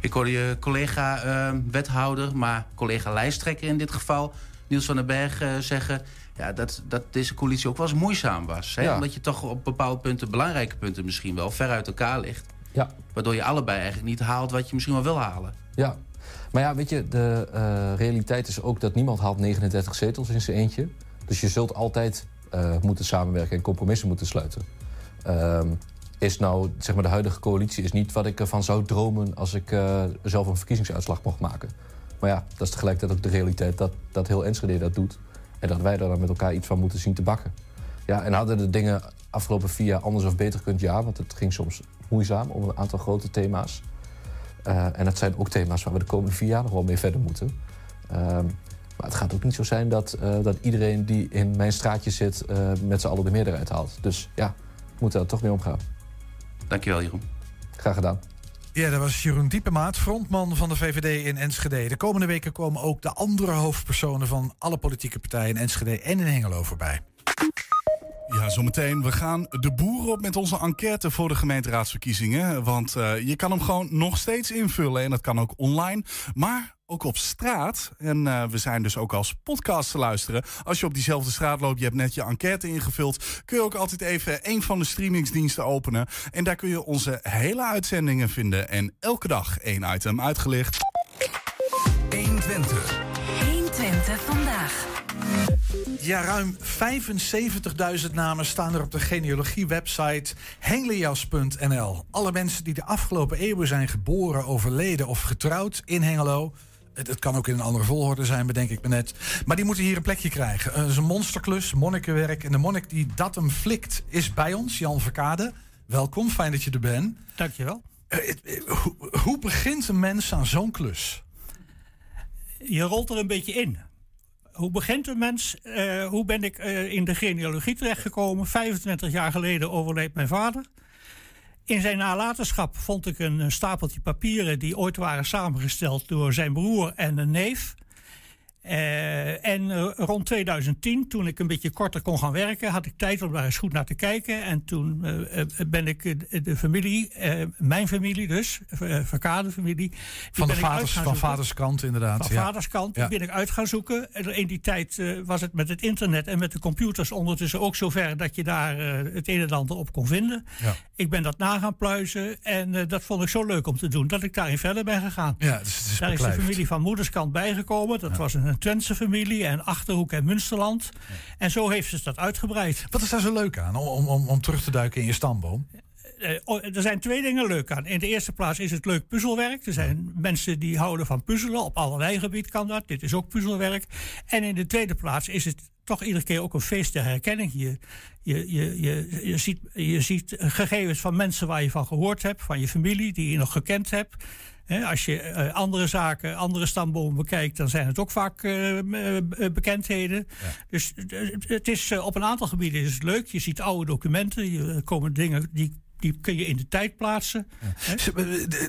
Ik hoorde je collega eh, wethouder, maar collega lijsttrekker in dit geval... Niels van den Berg zeggen ja, dat, dat deze coalitie ook wel eens moeizaam was. Hè? Ja. Omdat je toch op bepaalde punten, belangrijke punten misschien wel... ver uit elkaar ligt. Ja. Waardoor je allebei eigenlijk niet haalt wat je misschien wel wil halen. Ja, maar ja, weet je, de eh, realiteit is ook dat niemand haalt 39 zetels in zijn eentje. Dus je zult altijd eh, moeten samenwerken en compromissen moeten sluiten. Ehm, is nou, zeg maar, de huidige coalitie is niet wat ik ervan zou dromen als ik eh, zelf een verkiezingsuitslag mocht maken. Maar ja, dat is tegelijkertijd ook de realiteit dat, dat heel Enschede dat doet. En dat wij daar dan met elkaar iets van moeten zien te bakken. Ja, en hadden de dingen afgelopen vier jaar anders of beter gekund? Ja, want het ging soms moeizaam om een aantal grote thema's. Eh, en dat zijn ook thema's waar we de komende vier jaar nog wel mee verder moeten. Ehm, maar het gaat ook niet zo zijn dat, eh, dat iedereen die in mijn straatje zit... eh, met z'n allen de meerderheid haalt. Dus ja, we moeten daar toch mee omgaan. Dankjewel, Jeroen. Graag gedaan. Ja, dat was Jeroen Diepemaat, frontman van de VVD in Enschede. De komende weken komen ook de andere hoofdpersonen van alle politieke partijen in Enschede en in Hengelo voorbij. Ja, zometeen. We gaan de boeren op met onze enquête voor de gemeenteraadsverkiezingen. Want eh, je kan hem gewoon nog steeds invullen. En dat kan ook online. Maar ook op straat. En eh, we zijn dus ook als podcast te luisteren. Als je op diezelfde straat loopt, je hebt net je enquête ingevuld... kun je ook altijd even een van de streamingsdiensten openen. En daar kun je onze hele uitzendingen vinden. En elke dag één item uitgelicht. 120. 120 vandaag. Ja, ruim 75.000 namen staan er op de genealogie-website hengelias.nl. Alle mensen die de afgelopen eeuwen zijn geboren, overleden of getrouwd in Hengelo. Het het kan ook in een andere volgorde zijn, bedenk ik me net. Maar die moeten hier een plekje krijgen. Is een monsterklus, monnikenwerk. En de monnik die dat hem flikt is bij ons, Jan Verkade. Welkom, fijn dat je er bent. Dankjewel. Eh, het- eh, hoe, hoe begint een mens aan zo'n klus? Je rolt er een beetje in. Hoe begint een mens? Eh, hoe ben ik eh, in de genealogie terechtgekomen? 25 jaar geleden overleed mijn vader. In zijn nalatenschap vond ik een, een stapeltje papieren die ooit waren samengesteld door zijn broer en een neef. Eh, en eh, rond 2010, toen ik een beetje korter kon gaan werken, had ik tijd om daar eens goed naar te kijken. En toen eh, ben ik de familie, mijn familie dus, uh, familie. Van, de vaders, van inderdaad. Van ja. vaderskant Ja. die ben ik uit gaan zoeken. En In die tijd was het met het internet en met de computers ondertussen ook zover dat je daar het een en ander op kon vinden. Ja. Ik ben dat na gaan pluizen en eh, dat vond ik zo leuk om te doen dat ik daarin verder ben gegaan. Ja, dus is daar is de familie van moederskant bijgekomen. Dat was een Twentse familie en Achterhoek en Münsterland. En zo heeft ze dat uitgebreid. Wat is daar zo leuk aan om, om, om terug te duiken in je stamboom? Eh, oh, er zijn twee dingen leuk aan. In de eerste plaats is het leuk puzzelwerk. Er zijn mensen die houden van puzzelen. Op allerlei gebied kan dat. Dit is ook puzzelwerk. En in de tweede plaats is het toch iedere keer ook een feest der herkenning. Je, je, je, je, je, ziet, je ziet gegevens van mensen waar je van gehoord hebt. Van je familie die je nog gekend hebt. Als je eh, andere zaken, andere stambomen bekijkt, dan zijn het ook vaak eh, bekendheden. Dus het is, op een aantal gebieden is het leuk. Je ziet oude documenten, je, er komen dingen die, die kun je in de tijd plaatsen.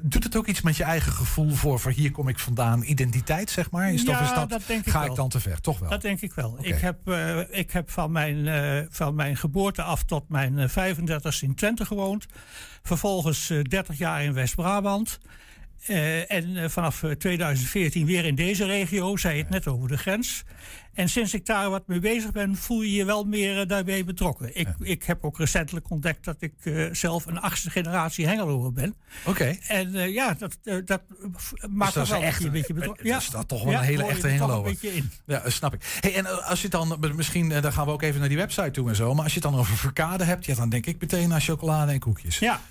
Doet het ook iets met je eigen gevoel voor, voor hier kom ik vandaan, identiteit zeg maar? Is, Ja, is dat, dat denk ik ga wel. ik dan te ver? Toch wel? Dat denk ik wel. Ik heb, eh, ik heb van, mijn, eh, van mijn geboorte af tot mijn eh, 35 in Twente gewoond. Vervolgens eh, 30 jaar in West-Brabant. En vanaf eh, 2014 weer in deze regio, zei het net over de grens. En sinds ik daar wat mee bezig ben, voel je je wel meer eh, daarbij betrokken. Ik, ik heb ook recentelijk ontdekt dat ik eh, zelf een achtste generatie Hengeloer ben. Oké. En eh, ja, dat, dat maakt dat is wel echt een beetje betrokken. dat is dat toch wel een hele echte er Hengeloer. Ja, dat snap ik. Hey, en als je dan, misschien, dan gaan we ook even naar die website toe en zo. Maar als je het dan over verkade hebt, ja, dan denk ik meteen aan chocolade en koekjes. Ja.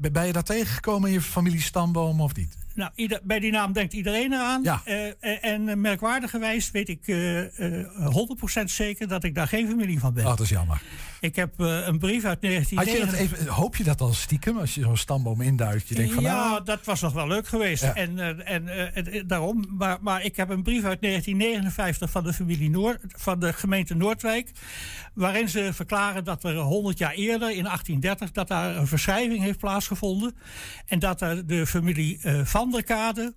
Ben je dat tegengekomen in je familie stamboom of niet? Nou, ieder, bij die naam denkt iedereen eraan. Ja. Eh, eh, en eh, merkwaardigerwijs weet ik eh, eh, 100% zeker dat ik daar geen familie van ben. Oh, dat is jammer. Ik heb eh, een brief uit Had je dat 1999. even, hoop je dat al stiekem als je zo'n stamboom induikt? Je denkt van, ja, nou, dat was nog wel leuk geweest. Ja. En, eh, en eh, daarom. Maar, maar ik heb een brief uit 1959 van de familie Noord, van de gemeente Noordwijk. Waarin ze verklaren dat er 100 jaar eerder, in 1830, dat daar een verschrijving heeft plaatsgevonden. En dat er de familie Van der Kade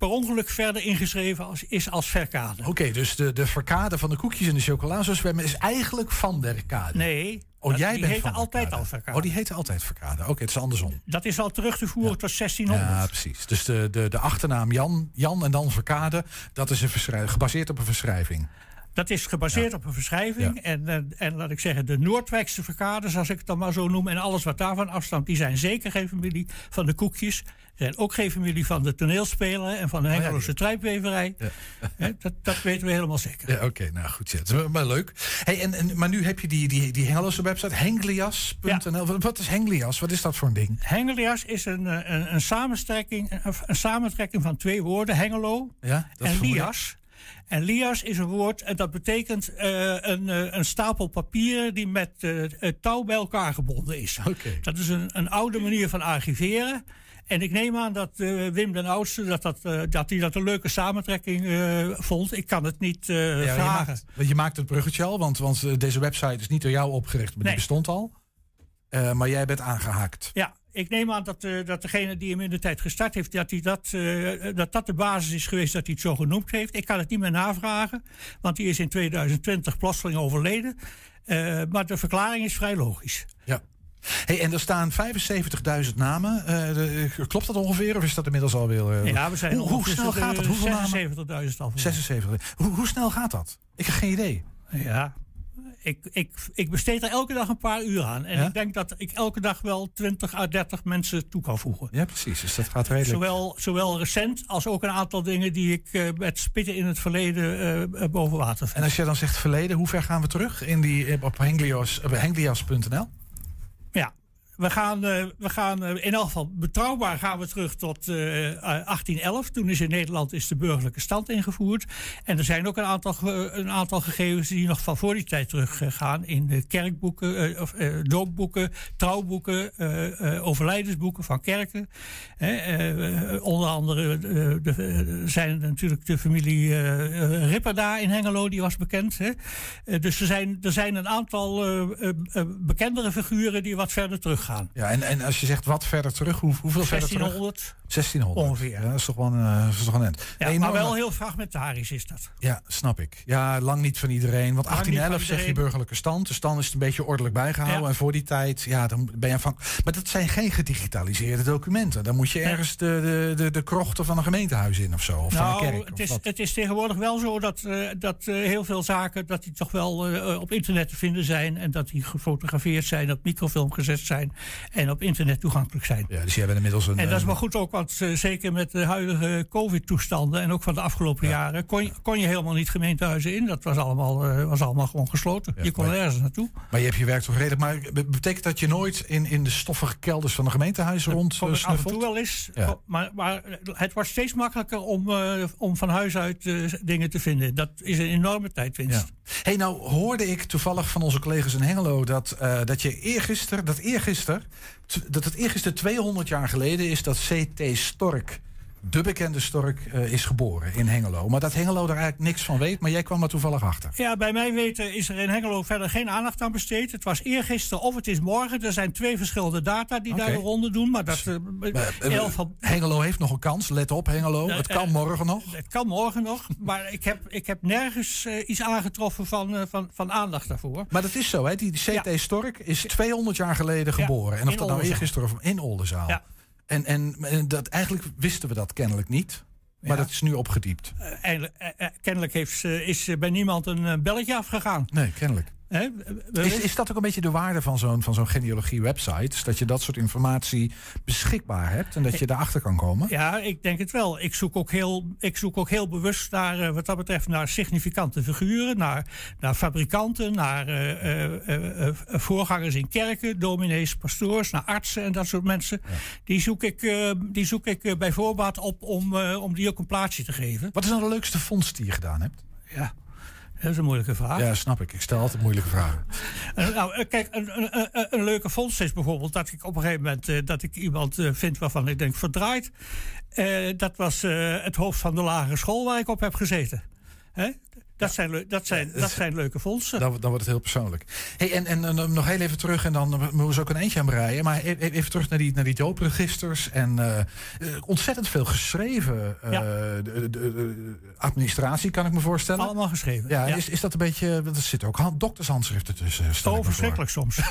per ongeluk verder ingeschreven als, is als Verkade. Oké, dus de, de verkade van de koekjes en de chocola zo zwemmen is eigenlijk van der kade. Nee. Oh, jij die bent heette van altijd Kade. al Verkade. Oh, die heette altijd verkade. Oké, het is andersom. Dat is al terug te voeren tot 1600. Ja, precies. Dus de, de, de achternaam Jan, Jan en dan verkade, dat is een gebaseerd op een verschrijving. Dat is gebaseerd op een verschrijving. En, eh, en laat ik zeggen, de Noordwijkse verkaders, als ik het dan maar zo noem, en alles wat daarvan afstamt, die zijn zeker geen familie van de koekjes. Zijn ook geen familie van de toneelspeler en van de Hengeloze trijpweverij. Hè, dat, dat weten we helemaal zeker. Ja, oké, nou goed. Ja, maar leuk. Hey, en, en, maar nu heb je die, die, die Hengeloze website, henglias.nl. Wat, wat is Henglias? Wat is dat voor een ding? Hengelias is een, eh, een, een, samentrekking, een, samentrekking van twee woorden, Hengelo Ja, dat en lias. En lias is een woord en dat betekent eh, een, eh, een stapel papieren die met touw bij elkaar gebonden is. Dat is een, een oude manier van archiveren. En ik neem aan dat eh, Wim den Oudste dat, dat, eh, dat hij dat een leuke samentrekking eh, vond. Ik kan het niet Ja, je, vragen. maakt, want je maakt het bruggetje al, want, want deze website is niet door jou opgericht, maar die bestond al. Maar jij bent aangehaakt. Ja, ik neem aan dat, dat degene die hem in de tijd gestart heeft, dat, hij dat, dat dat de basis is geweest dat hij het zo genoemd heeft. Ik kan het niet meer navragen, want hij is in 2020 plotseling overleden. Maar de verklaring is vrij logisch. Ja. Hey, en er staan 75.000 namen. Eh, de- klopt dat ongeveer? Of is dat inmiddels alweer... eh, ja, we zijn hoe, hoe snel gaat dat? Hoeveel namen? 76.000 al. 76. Hoe, hoe snel gaat dat? Ik heb geen idee. Ja, ik, ik, ik besteed er elke dag een paar uur aan. En Ja? ik denk dat ik elke dag wel 20 à 30 mensen toe kan voegen. Ja, precies. Dus dat gaat redelijk. Zowel, zowel recent als ook een aantal dingen die ik eh, met spitten in het verleden eh, eh, boven water vind. En als je dan zegt verleden, hoe ver gaan we terug in die, eh, op henglias.nl? Ja, we gaan, eh, we gaan eh, in elk geval betrouwbaar gaan we terug tot eh, eh, 1811. Toen is in Nederland is de burgerlijke stand ingevoerd. En er zijn ook een aantal, een aantal gegevens die nog van voor die tijd terug eh, gaan. In kerkboeken, of doopboeken, trouwboeken, overlijdensboeken van kerken. Onder andere de, zijn natuurlijk de familie Ripperda in Hengelo, die was bekend. Dus er zijn, er zijn een aantal bekendere figuren die wat verder teruggaan. Ja, en, en als je zegt wat verder terug, hoe, hoeveel verder terug? 1600 1600. ongeveer. Ja, dat is toch wel een, dat is toch een end. Ja, Nee, maar wel heel fragmentarisch is dat. Ja, snap ik. Ja, lang niet van iedereen. Want Lang niet 1811 van zeg je burgerlijke stand. Dus dan is het een beetje ordelijk bijgehouden. Ja. En voor die tijd, ja, dan ben je afhankelijk. Maar dat zijn geen gedigitaliseerde documenten. Dan moet je ergens de, de, de, de krochten van een gemeentehuis in of zo. Of van een nou, kerk. het of is, het is tegenwoordig wel zo dat, eh, dat eh, heel veel zaken dat die toch wel op internet te vinden zijn. En dat die gefotografeerd zijn, op microfilm gezet zijn en op internet toegankelijk zijn. Ja, dus jij bent inmiddels een... En dat is eh, maar goed ook, want eh, zeker met de huidige COVID-toestanden en ook van de afgelopen jaren, kon je, kon je helemaal niet gemeentehuizen in. Dat was allemaal, eh, was allemaal gewoon gesloten. je kon ergens naartoe. Maar je hebt je werk toch redelijk. Maar be- betekent dat je nooit in, in de stoffige kelders van een gemeentehuis rond ik af en toe wel eens. Ja. Maar, maar het wordt steeds makkelijker om, om van huis uit dingen te vinden. Dat is een enorme tijdwinst. Ja. Hey, nou hoorde ik toevallig van onze collega's in Hengelo dat, dat je eergisteren, dat eergisteren, dat het eergisteren 200 jaar geleden is dat C.T. Stork, de bekende Stork, eh, is geboren in Hengelo. Maar dat Hengelo daar eigenlijk niks van weet, maar jij kwam er toevallig achter. Ja, bij mij weten is er in Hengelo verder geen aandacht aan besteed. Het was eergisteren of het is morgen. Er zijn twee verschillende data die daar de ronde doen. Maar dat, eh, Eh, van- Hengelo heeft nog een kans, let op Hengelo. Eh, het kan morgen nog. Het kan morgen nog, maar ik heb, ik heb nergens iets aangetroffen van, van, van aandacht daarvoor. Maar dat is zo, hè? Die C.T. Stork is 200 200 jaar geleden Ja, geboren. En of dat nou eergisteren of in Oldenzaal. Ja. En, en, en dat, eigenlijk wisten we dat kennelijk niet. Maar Ja. dat is nu opgediept. Eh, kennelijk heeft, is bij niemand een belletje afgegaan. Nee, kennelijk. Is, is dat ook een beetje de waarde van zo'n van zo'n genealogie-website? Dus dat je dat soort informatie beschikbaar hebt en dat je daarachter kan komen? Ja, ik denk het wel. Ik zoek ook heel, ik zoek ook heel bewust naar, eh, wat dat betreft, naar significante figuren, naar, naar fabrikanten, naar eh, eh, voorgangers in kerken, dominees, pastoors, naar artsen en dat soort mensen. Die zoek ik, die zoek ik bij voorbaat op om, om die ook een plaatsje te geven. Wat is nou de leukste vondst die je gedaan hebt? Ja, dat is een moeilijke vraag. Ja, snap ik. Ik stel altijd moeilijke vragen. Eh, nou, eh, kijk, een, een, een, een leuke vondst is bijvoorbeeld dat ik op een gegeven moment eh, dat ik iemand vind waarvan ik denk verdraaid. Dat was het hoofd van de lagere school waar ik op heb gezeten. Hè? Dat, zijn, dat, zijn, dat zijn leuke vondsten. Dan, dan wordt het heel persoonlijk. Hey, en, en, en nog heel even terug, en dan moeten we zo ook een eentje aan breien. Maar e- e- even terug naar die, naar die doopregisters. En eh, eh, ontzettend veel geschreven eh, Ja. de, de- de administratie, kan ik me voorstellen. Allemaal geschreven. Ja, ja. Is, is dat een beetje. Er zitten ook hand, doktershandschriften tussen. Oh, verschrikkelijk soms.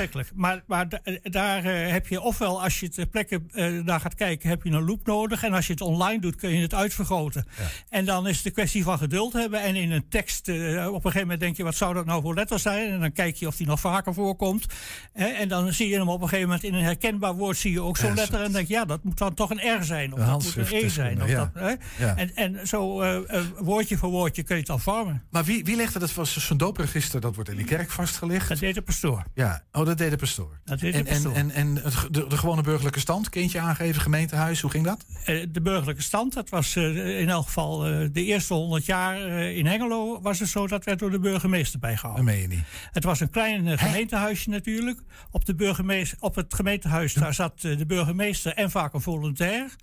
verschrikkelijk. Maar, maar da- daar eh, heb je ofwel, als je ter plekke eh naar gaat kijken, heb je een loop nodig. En als je het online doet, kun je het uitvergroten. En dan is het een kwestie van geduld hebben. En in een tekst, eh, op een gegeven moment denk je, wat zou dat nou voor letters zijn? En dan kijk je of die nog vaker voorkomt. En dan zie je hem op een gegeven moment in een herkenbaar woord, zie je ook zo'n letter. En dan denk je, ja, dat moet dan toch een R zijn. Of Een dat moet een E zijn. Of ja. dat? Ja. En, en zo eh, eh, woordje voor woordje kun je het dan vormen. Maar wie, wie legde dat vast? Zo'n doopregister, dat wordt in die kerk vastgelegd. Dat deed de pastoor. Ja, oh, dat deed de pastoor. Dat deed de en, pastoor. En, en, en de, de gewone burgerlijke stand, kindje aangeven, gemeentehuis, hoe ging dat? Eh, de burgerlijke stand, dat was eh, in elk geval eh, de eerste honderd jaar in Hengelo, was het zo dat werd door de burgemeester Dat bijgehouden. meen je niet. Het was een klein eh, gemeentehuisje natuurlijk. Op, de burgemeester, op het gemeentehuis daar zat de burgemeester en vaak een volontair.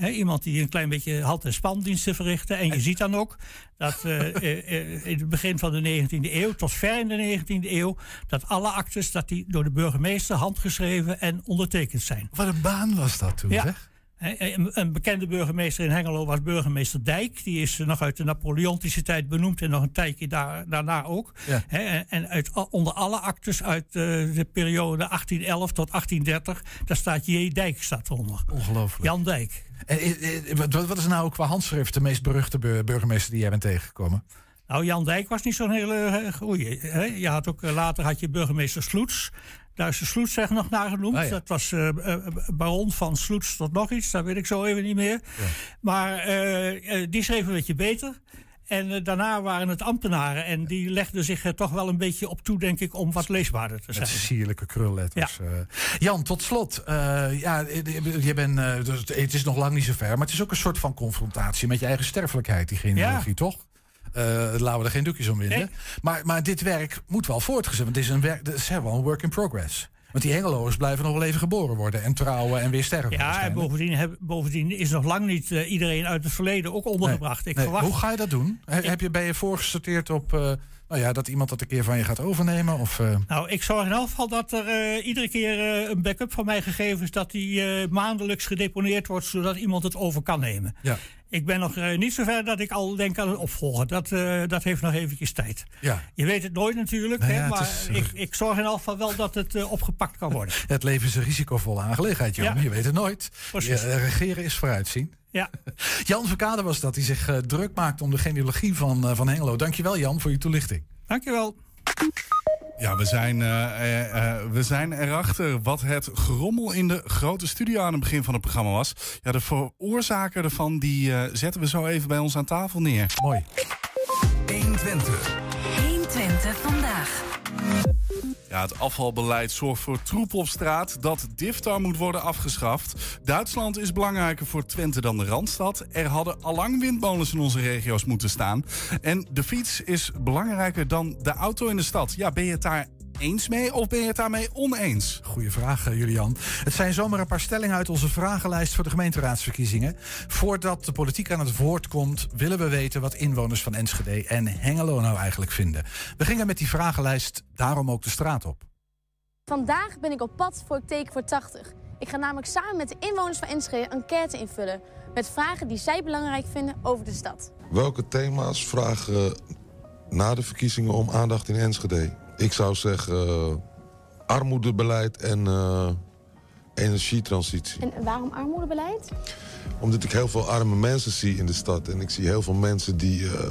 Iemand die een klein beetje hand- en spandiensten verrichtte. En je ziet dan ook dat eh, eh, eh, in het begin van de 19e eeuw, tot ver in de 19e eeuw, dat alle actes dat die door de burgemeester handgeschreven en ondertekend zijn. Wat een baan was dat toen, Ja. zeg? Hè, Een, bekende burgemeester in Hengelo was burgemeester Dijk. Die is eh, nog uit de Napoleontische tijd benoemd en nog een tijdje daar, daarna ook. Ja. En- uit, onder alle actes uit eh, de periode 1811 tot 1830, daar staat J. Dijk staat onder. Ongelooflijk. Jan Dijk. En, eh, eh, wat, is nou qua handschrift de meest beruchte bur- burgemeester die jij bent tegengekomen? Nou, Jan Dijk was niet zo'n hele eh, goeie. Hè? Je had ook, eh, later had je burgemeester Sloets. Daar is de Sloets zeg nog naar genoemd. Ah, ja. Dat was eh, eh, baron van Sloets tot nog iets. Dat weet ik zo even niet meer. Maar eh, eh, die schreef een beetje beter. En eh, daarna waren het ambtenaren. En die legden zich er toch wel een beetje op toe, denk ik, om wat leesbaarder te Met zijn. sierlijke krulletters. eh. Jan, tot slot. eh, ja, eh, je bent, eh, dus het is nog lang niet zo ver, maar het is ook een soort van confrontatie met je eigen sterfelijkheid, die genealogie, toch? Eh laten we er geen doekjes om winden. Nee. Maar, maar dit werk moet wel voortgezet, want het is, een werk, het is wel een work in progress. Want die Hengeloers blijven nog wel even geboren worden en trouwen en weer sterven. Ja, en bovendien, heb- bovendien is nog lang niet eh, iedereen uit het verleden ook ondergebracht. Ik Nee, verwacht Hoe ga je dat doen? He- Heb je, ben je voorgesorteerd op, eh, Nou ja, dat iemand dat een keer van je gaat overnemen? Of, eh, Nou, ik zorg in elk geval dat er eh, iedere keer eh, een backup van mij gegeven is... dat die maandelijks gedeponeerd wordt, zodat iemand het over kan nemen. Ja. Ik ben nog niet zover dat ik al denk aan het opvolgen. Dat, dat heeft nog eventjes tijd. Ja. Je weet het nooit natuurlijk, Nou hè, ja, maar is, ik, ik zorg in elk geval wel dat het opgepakt kan worden. Het leven is een risicovolle aangelegenheid, Jan. Ja. Je weet het nooit. Precies. Regeren is vooruitzien. Ja. Jan Verkade was dat, die zich eh, druk maakt om de genealogie van, eh, van Hengelo. Dankjewel Jan voor je toelichting. Dankjewel. Ja, we zijn, eh, we zijn erachter wat het gerommel in de grote studio aan het begin van het programma was. Ja, de veroorzaker ervan die eh, zetten we zo even bij ons aan tafel neer. Mooi. 120. 120 vandaag. Ja, het afvalbeleid zorgt voor troep op straat. Dat diftar moet worden afgeschaft. Duitsland is belangrijker voor Twente dan de Randstad. Er hadden allang windmolens in onze regio's moeten staan. En de fiets is belangrijker dan de auto in de stad. Ja, ben je het daar eens mee of ben je het daarmee oneens? Goeie vraag, eh, Julian. Het zijn zomaar een paar stellingen uit onze vragenlijst voor de gemeenteraadsverkiezingen. Voordat de politiek aan het woord komt, willen we weten wat inwoners van Enschede en Hengelo nou eigenlijk vinden. We gingen met die vragenlijst daarom ook de straat op. Vandaag ben ik op pad voor teken voor 80. Ik ga namelijk samen met de inwoners van Enschede enquête invullen. Met vragen die zij belangrijk vinden over de stad. Welke thema's vragen na de verkiezingen om aandacht in Enschede? Ik zou zeggen eh, armoedebeleid en eh, energietransitie. En waarom armoedebeleid? Omdat ik heel veel arme mensen zie in de stad. En ik zie heel veel mensen die eh,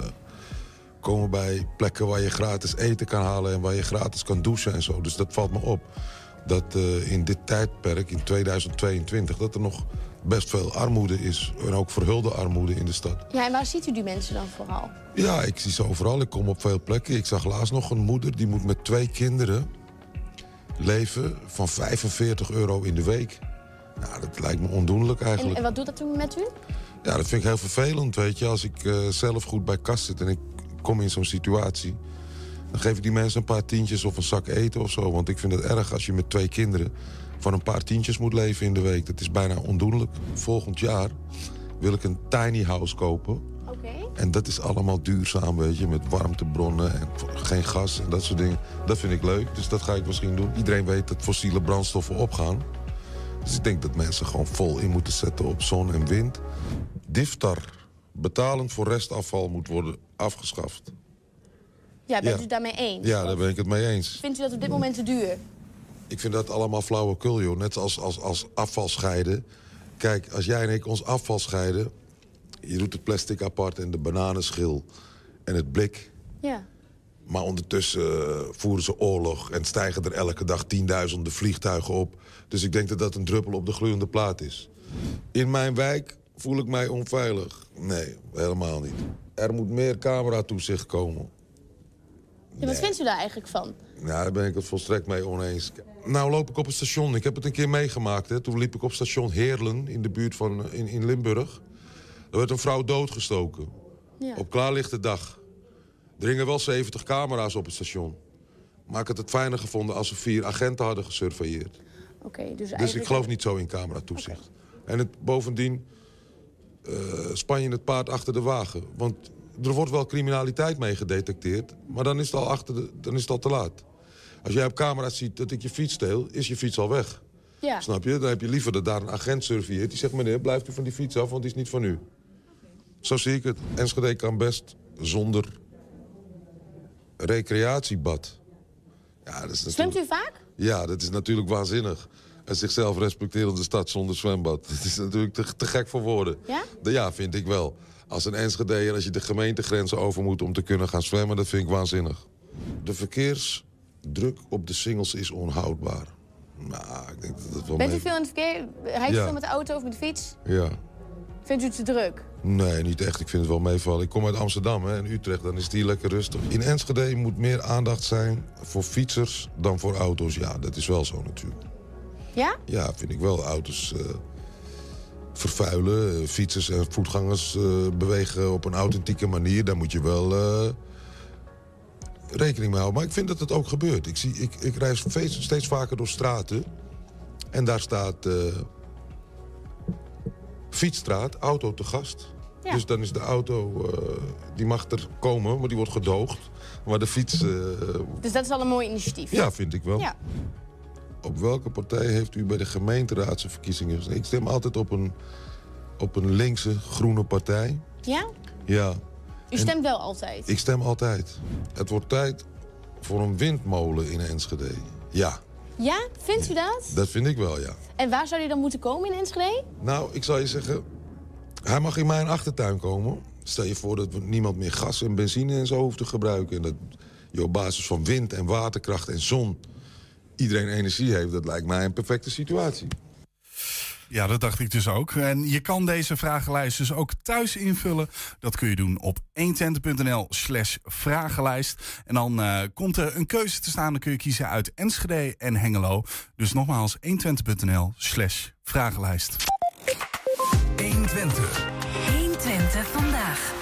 komen bij plekken waar je gratis eten kan halen... en waar je gratis kan douchen en zo. Dus dat valt me op. Dat in dit tijdperk, in 2022, dat er nog best veel armoede is. En ook verhulde armoede in de stad. Ja, en waar ziet u die mensen dan vooral? Ja, ik zie ze overal. Ik kom op veel plekken. Ik zag laatst nog een moeder die moet met twee kinderen leven van 45 euro in de week. Nou, dat lijkt me ondoenlijk En, eigenlijk. en wat doet dat toen met u? Ja, dat vind ik heel vervelend, weet je. Als ik eh, zelf goed bij kast zit en ik kom in zo'n situatie... dan geef ik die mensen een paar tientjes of een zak eten of zo. Want ik vind het erg als je met twee kinderen van een paar tientjes moet leven in de week. Dat is bijna ondoenlijk. Volgend jaar wil ik een tiny house kopen. Oké. En dat is allemaal duurzaam, weet je. Met warmtebronnen en geen gas en dat soort dingen. Dat vind ik leuk, dus dat ga ik misschien doen. Iedereen weet dat fossiele brandstoffen opgaan. Dus ik denk dat mensen gewoon vol in moeten zetten op zon en wind. Diftar, betalend voor restafval, moet worden afgeschaft. Ja, bent Ja. u het daarmee eens? Ja, daar ben ik het mee eens. Vindt u dat op dit moment te duur? Ik vind dat allemaal flauwekul, joh. Net als, als, als afval scheiden. Kijk, als jij en ik ons afval scheiden... je doet het plastic apart en de bananenschil en het blik... Ja. Maar ondertussen eh, voeren ze oorlog en stijgen er elke dag tienduizenden vliegtuigen op. Dus ik denk dat dat een druppel op de gloeiende plaat is. In mijn wijk voel ik mij onveilig. Nee, helemaal niet. Er moet meer cameratoezicht komen. Ja, wat vindt u daar eigenlijk van? Nou, daar ben ik het volstrekt mee oneens. Nou loop ik op het station. Ik heb het een keer meegemaakt. Hè. Toen liep ik op station Heerlen in de buurt van in, in Limburg. Er werd een vrouw doodgestoken. Ja. Op klaarlichte dag. Er hingen wel 70 camera's op het station. Maar ik had het fijner gevonden als ze vier agenten hadden gesurveilleerd. Oké, dus Dus eigenlijk... ik geloof niet zo in cameratoezicht. En het, bovendien eh, span je het paard achter de wagen. Want er wordt wel criminaliteit mee gedetecteerd... maar dan is, het al achter de, dan is het al te laat. Als jij op camera ziet dat ik je fiets steel, is je fiets al weg. Ja. Snap je? Dan heb je liever dat daar een agent surveilleert. Die zegt, meneer, blijft u van die fiets af, want die is niet van u. Zo zie ik het. Enschede kan best zonder recreatiebad. Ja, dat is natuurlijk... Zwemt u vaak? Ja, dat is natuurlijk waanzinnig. Een zichzelf respecterende stad zonder zwembad. Dat is natuurlijk te, te gek voor woorden. Ja? Ja, vind ik wel. Als een Enschedeer, als je de gemeentegrenzen over moet om te kunnen gaan zwemmen, dat vind ik waanzinnig. De verkeersdruk op de singles is onhoudbaar. Nou, ik denk dat het wel Bent u mee- veel in het verkeer? Rijdt u Ja. veel met de auto of met de fiets? Ja. Vindt u het te druk? Nee, niet echt. Ik vind het wel meevallen. Ik kom uit Amsterdam hè, en Utrecht, dan is het hier lekker rustig. In Enschede moet meer aandacht zijn voor fietsers dan voor auto's. Ja, dat is wel zo natuurlijk. Ja? Ja, vind ik wel. Auto's eh, vervuilen. eh, fietsers en voetgangers eh, bewegen op een authentieke manier. Daar moet je wel eh, rekening mee houden. Maar ik vind dat het ook gebeurt. Ik, zie, ik, ik reis steeds, steeds vaker door straten. En daar staat fietsstraat, auto te gast. Ja. Dus dan is de auto, die mag er komen, maar die wordt gedoogd. Maar de fiets, eh, Dus dat is al een mooi initiatief. ja, vind ik wel. Ja. Op welke partij heeft u bij de gemeenteraadsverkiezingen gestemd? Ik stem altijd op een, op een linkse, groene partij. Ja? Ja, U stemt wel altijd. ik stem altijd. Het wordt tijd voor een windmolen in Enschede. Ja, Ja? Vindt u dat? dat vind ik wel, ja. En waar zou die dan moeten komen in Enschede? Nou, ik zal je zeggen, hij mag in mijn achtertuin komen. Stel je voor dat we niemand meer gas en benzine en zo hoeft te gebruiken. En dat je op basis van wind en waterkracht en zon iedereen energie heeft. Dat lijkt mij een perfecte situatie. Ja, dat dacht ik dus ook. En je kan deze vragenlijst dus ook thuis invullen. Dat kun je doen op 120.nl slash vragenlijst. En dan eh, komt er een keuze te staan. Dan kun je kiezen uit Enschede en Hengelo. Dus nogmaals 120.nl slash vragenlijst. 120. 120 vandaag.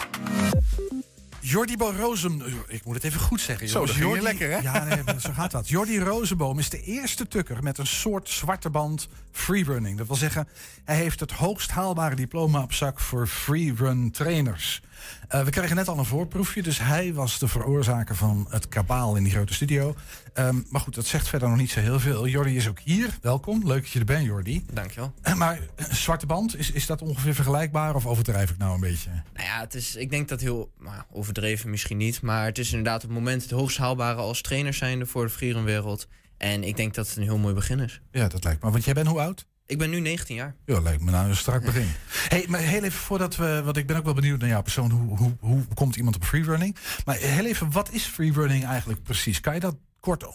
Jordi Bo Rozem, ik moet het even goed zeggen. Zo, dat Jordi- lekker, hè? Ja, nee, zo gaat dat. Jordi Rozenboom is de eerste tukker met een soort zwarte band freerunning. Dat wil zeggen, hij heeft het hoogst haalbare diploma op zak voor freerun trainers. Eh, we kregen net al een voorproefje, dus hij was de veroorzaker van het kabaal in die grote studio. Ehm, maar goed, dat zegt verder nog niet zo heel veel. Jordi is ook hier. Welkom. Leuk dat je er bent, Jordi. Dankjewel. Eh, Maar zwarte band, is, is dat ongeveer vergelijkbaar of overdrijf ik nou een beetje? Nou ja, het is, ik denk dat heel nou, overdreven misschien niet. Maar het is inderdaad op het moment het hoogst haalbare als trainer zijnde voor de freerunwereld. En ik denk dat het een heel mooi begin is. Ja, dat lijkt me. Want jij bent hoe oud? Ik ben nu 19 jaar. Ja, lijkt me nou een strak begin. hey, maar heel even voordat we, want ik ben ook wel benieuwd naar jouw persoon, hoe, hoe, hoe komt iemand op freerunning? Maar heel even, wat is freerunning eigenlijk precies? Kan je dat kort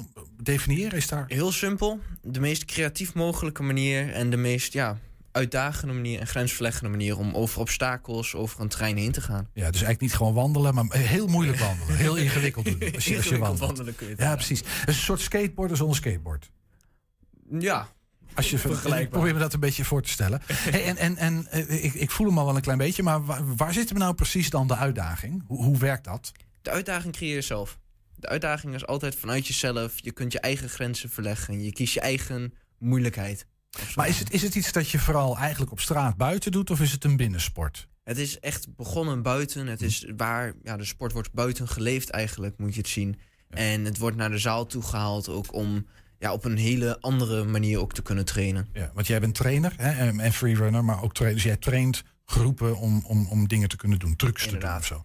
definiëren? Is daar... Heel simpel. De meest creatief mogelijke manier en de meest ja, uitdagende manier en grensverleggende manier om over obstakels, over een trein heen te gaan. Ja, dus eigenlijk niet gewoon wandelen, maar heel moeilijk wandelen. Heel ingewikkeld doen. Als je, als je Ingewikkeld wandelt. wandelen kun je Ja, precies. Het is een soort skateboarder zonder skateboard. Ja. Als je, ik Vergelijkbaar. probeer me dat een beetje voor te stellen. Hey, en en, en eh, ik, ik voel hem al wel een klein beetje, maar waar, waar zit hem nou precies dan de uitdaging? Hoe, hoe werkt dat? De uitdaging creëer je zelf. De uitdaging is altijd vanuit jezelf. Je kunt je eigen grenzen verleggen. Je kiest je eigen moeilijkheid. Maar is het, is het iets dat je vooral eigenlijk op straat buiten doet, of is het een binnensport? Het is echt begonnen buiten. Het is waar ja, de sport wordt buiten geleefd eigenlijk, moet je het zien. En het wordt naar de zaal toe gehaald ook om ja, op een hele andere manier ook te kunnen trainen. Ja, want jij bent trainer hè, en freerunner, maar ook trainer. Dus jij traint groepen om, om, om dingen te kunnen doen, trucs te doen of zo.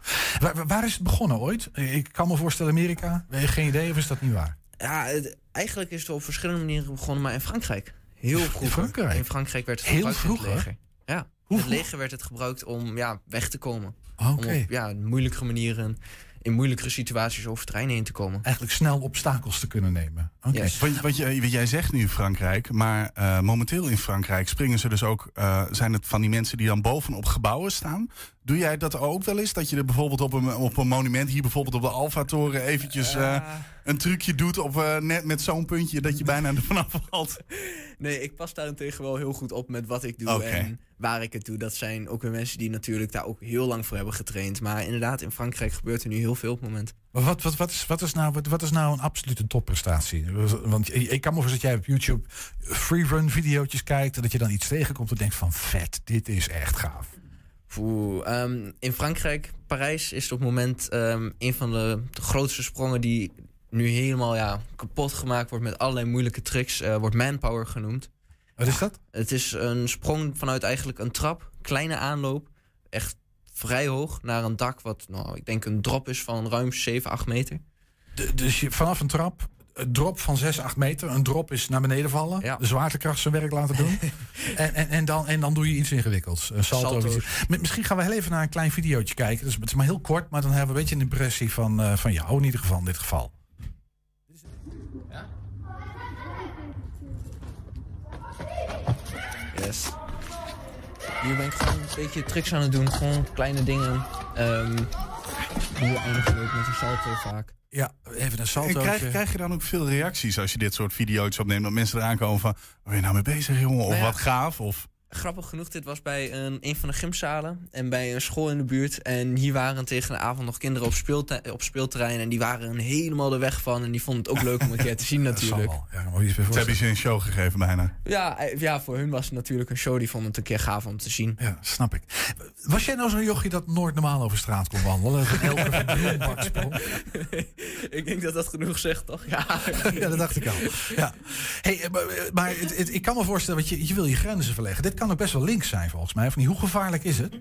Waar, is het begonnen ooit? Ik kan me voorstellen Amerika. Je geen idee of is dat niet waar? Ja, het- eigenlijk is het op verschillende manieren begonnen, maar in Frankrijk. Heel. Frankrijk? In Frankrijk werd het Heel gebruikt in het leger. Ja, het leger werd het gebruikt om ja, weg te komen. Oké. Om op ja, moeilijkere manieren, in moeilijkere situaties over treinen heen te komen. Eigenlijk snel obstakels te kunnen nemen. Oké. Want je, wat jij zegt nu Frankrijk, maar eh, momenteel in Frankrijk springen ze dus ook, eh, zijn het van die mensen die dan bovenop gebouwen staan. Doe jij dat ook wel eens? Dat je er bijvoorbeeld op een, op een monument, hier bijvoorbeeld op de Alfa-toren, eventjes eh, een trucje doet op, eh, net met zo'n puntje dat je bijna er vanaf valt? Nee, ik pas daarentegen wel heel goed op met wat ik doe en waar ik het doe. Dat zijn ook weer mensen die natuurlijk daar ook heel lang voor hebben getraind. Maar inderdaad, in Frankrijk gebeurt er nu heel veel op het moment. Maar wat, wat, wat, is, wat, is nou, wat, wat is nou een absolute topprestatie? Want ik kan me voorstellen dat jij op YouTube freerun video's kijkt... en dat je dan iets tegenkomt en denkt van vet, dit is echt gaaf. Oeh, ehm, in Frankrijk, Parijs, is op het moment ehm, een van de, de grootste sprongen die nu helemaal ja, kapot gemaakt wordt met allerlei moeilijke tricks. eh, wordt manpower genoemd. Wat is dat? Het is een sprong vanuit eigenlijk een trap, kleine aanloop, echt vrij hoog naar een dak wat, nou, ik denk een drop is van ruim 7, 8 meter. De- dus je, vanaf een trap, een drop van 6, 8 meter. Een drop is naar beneden vallen. De zwaartekracht zijn werk laten doen. en, en, en, dan, en dan doe je iets ingewikkelds. Een salto. Misschien gaan we heel even naar een klein videootje kijken. Dus het is maar heel kort, maar dan hebben we een beetje een impressie van, eh, van jou in ieder geval in dit geval. Yes. Nu ben ik gewoon een beetje tricks aan het doen. Gewoon kleine dingen. Ehm nu eindigen we ook met een salto vaak. Ja, even een salto. Krijg, krijg je dan ook veel reacties als je dit soort video's opneemt? Dat mensen eraan komen van, waar ben je nou mee bezig jongen? Of Nou ja. wat gaaf? Of... Grappig genoeg, dit was bij een, een van de gymzalen en bij een school in de buurt. En hier waren tegen de avond nog kinderen op, speelte- op speelterrein. En die waren er helemaal de weg van. En die vonden het ook leuk om een keer te zien natuurlijk. Ja, maar Ze hebben je een show gegeven bijna. Ja, eh, ja, voor hun was het natuurlijk een show. Die vonden het een keer gaaf om te zien. Ja, snap ik. Was jij nou zo'n jochie dat nooit normaal over straat kon wandelen? Ik denk dat dat genoeg zegt, toch? Ja, ja dat dacht ik al. Ja. Hey, maar maar het, het- ik kan me voorstellen, want je, je wil je grenzen verleggen. Dit kan ook best wel links zijn volgens mij. Of niet? Hoe gevaarlijk is het?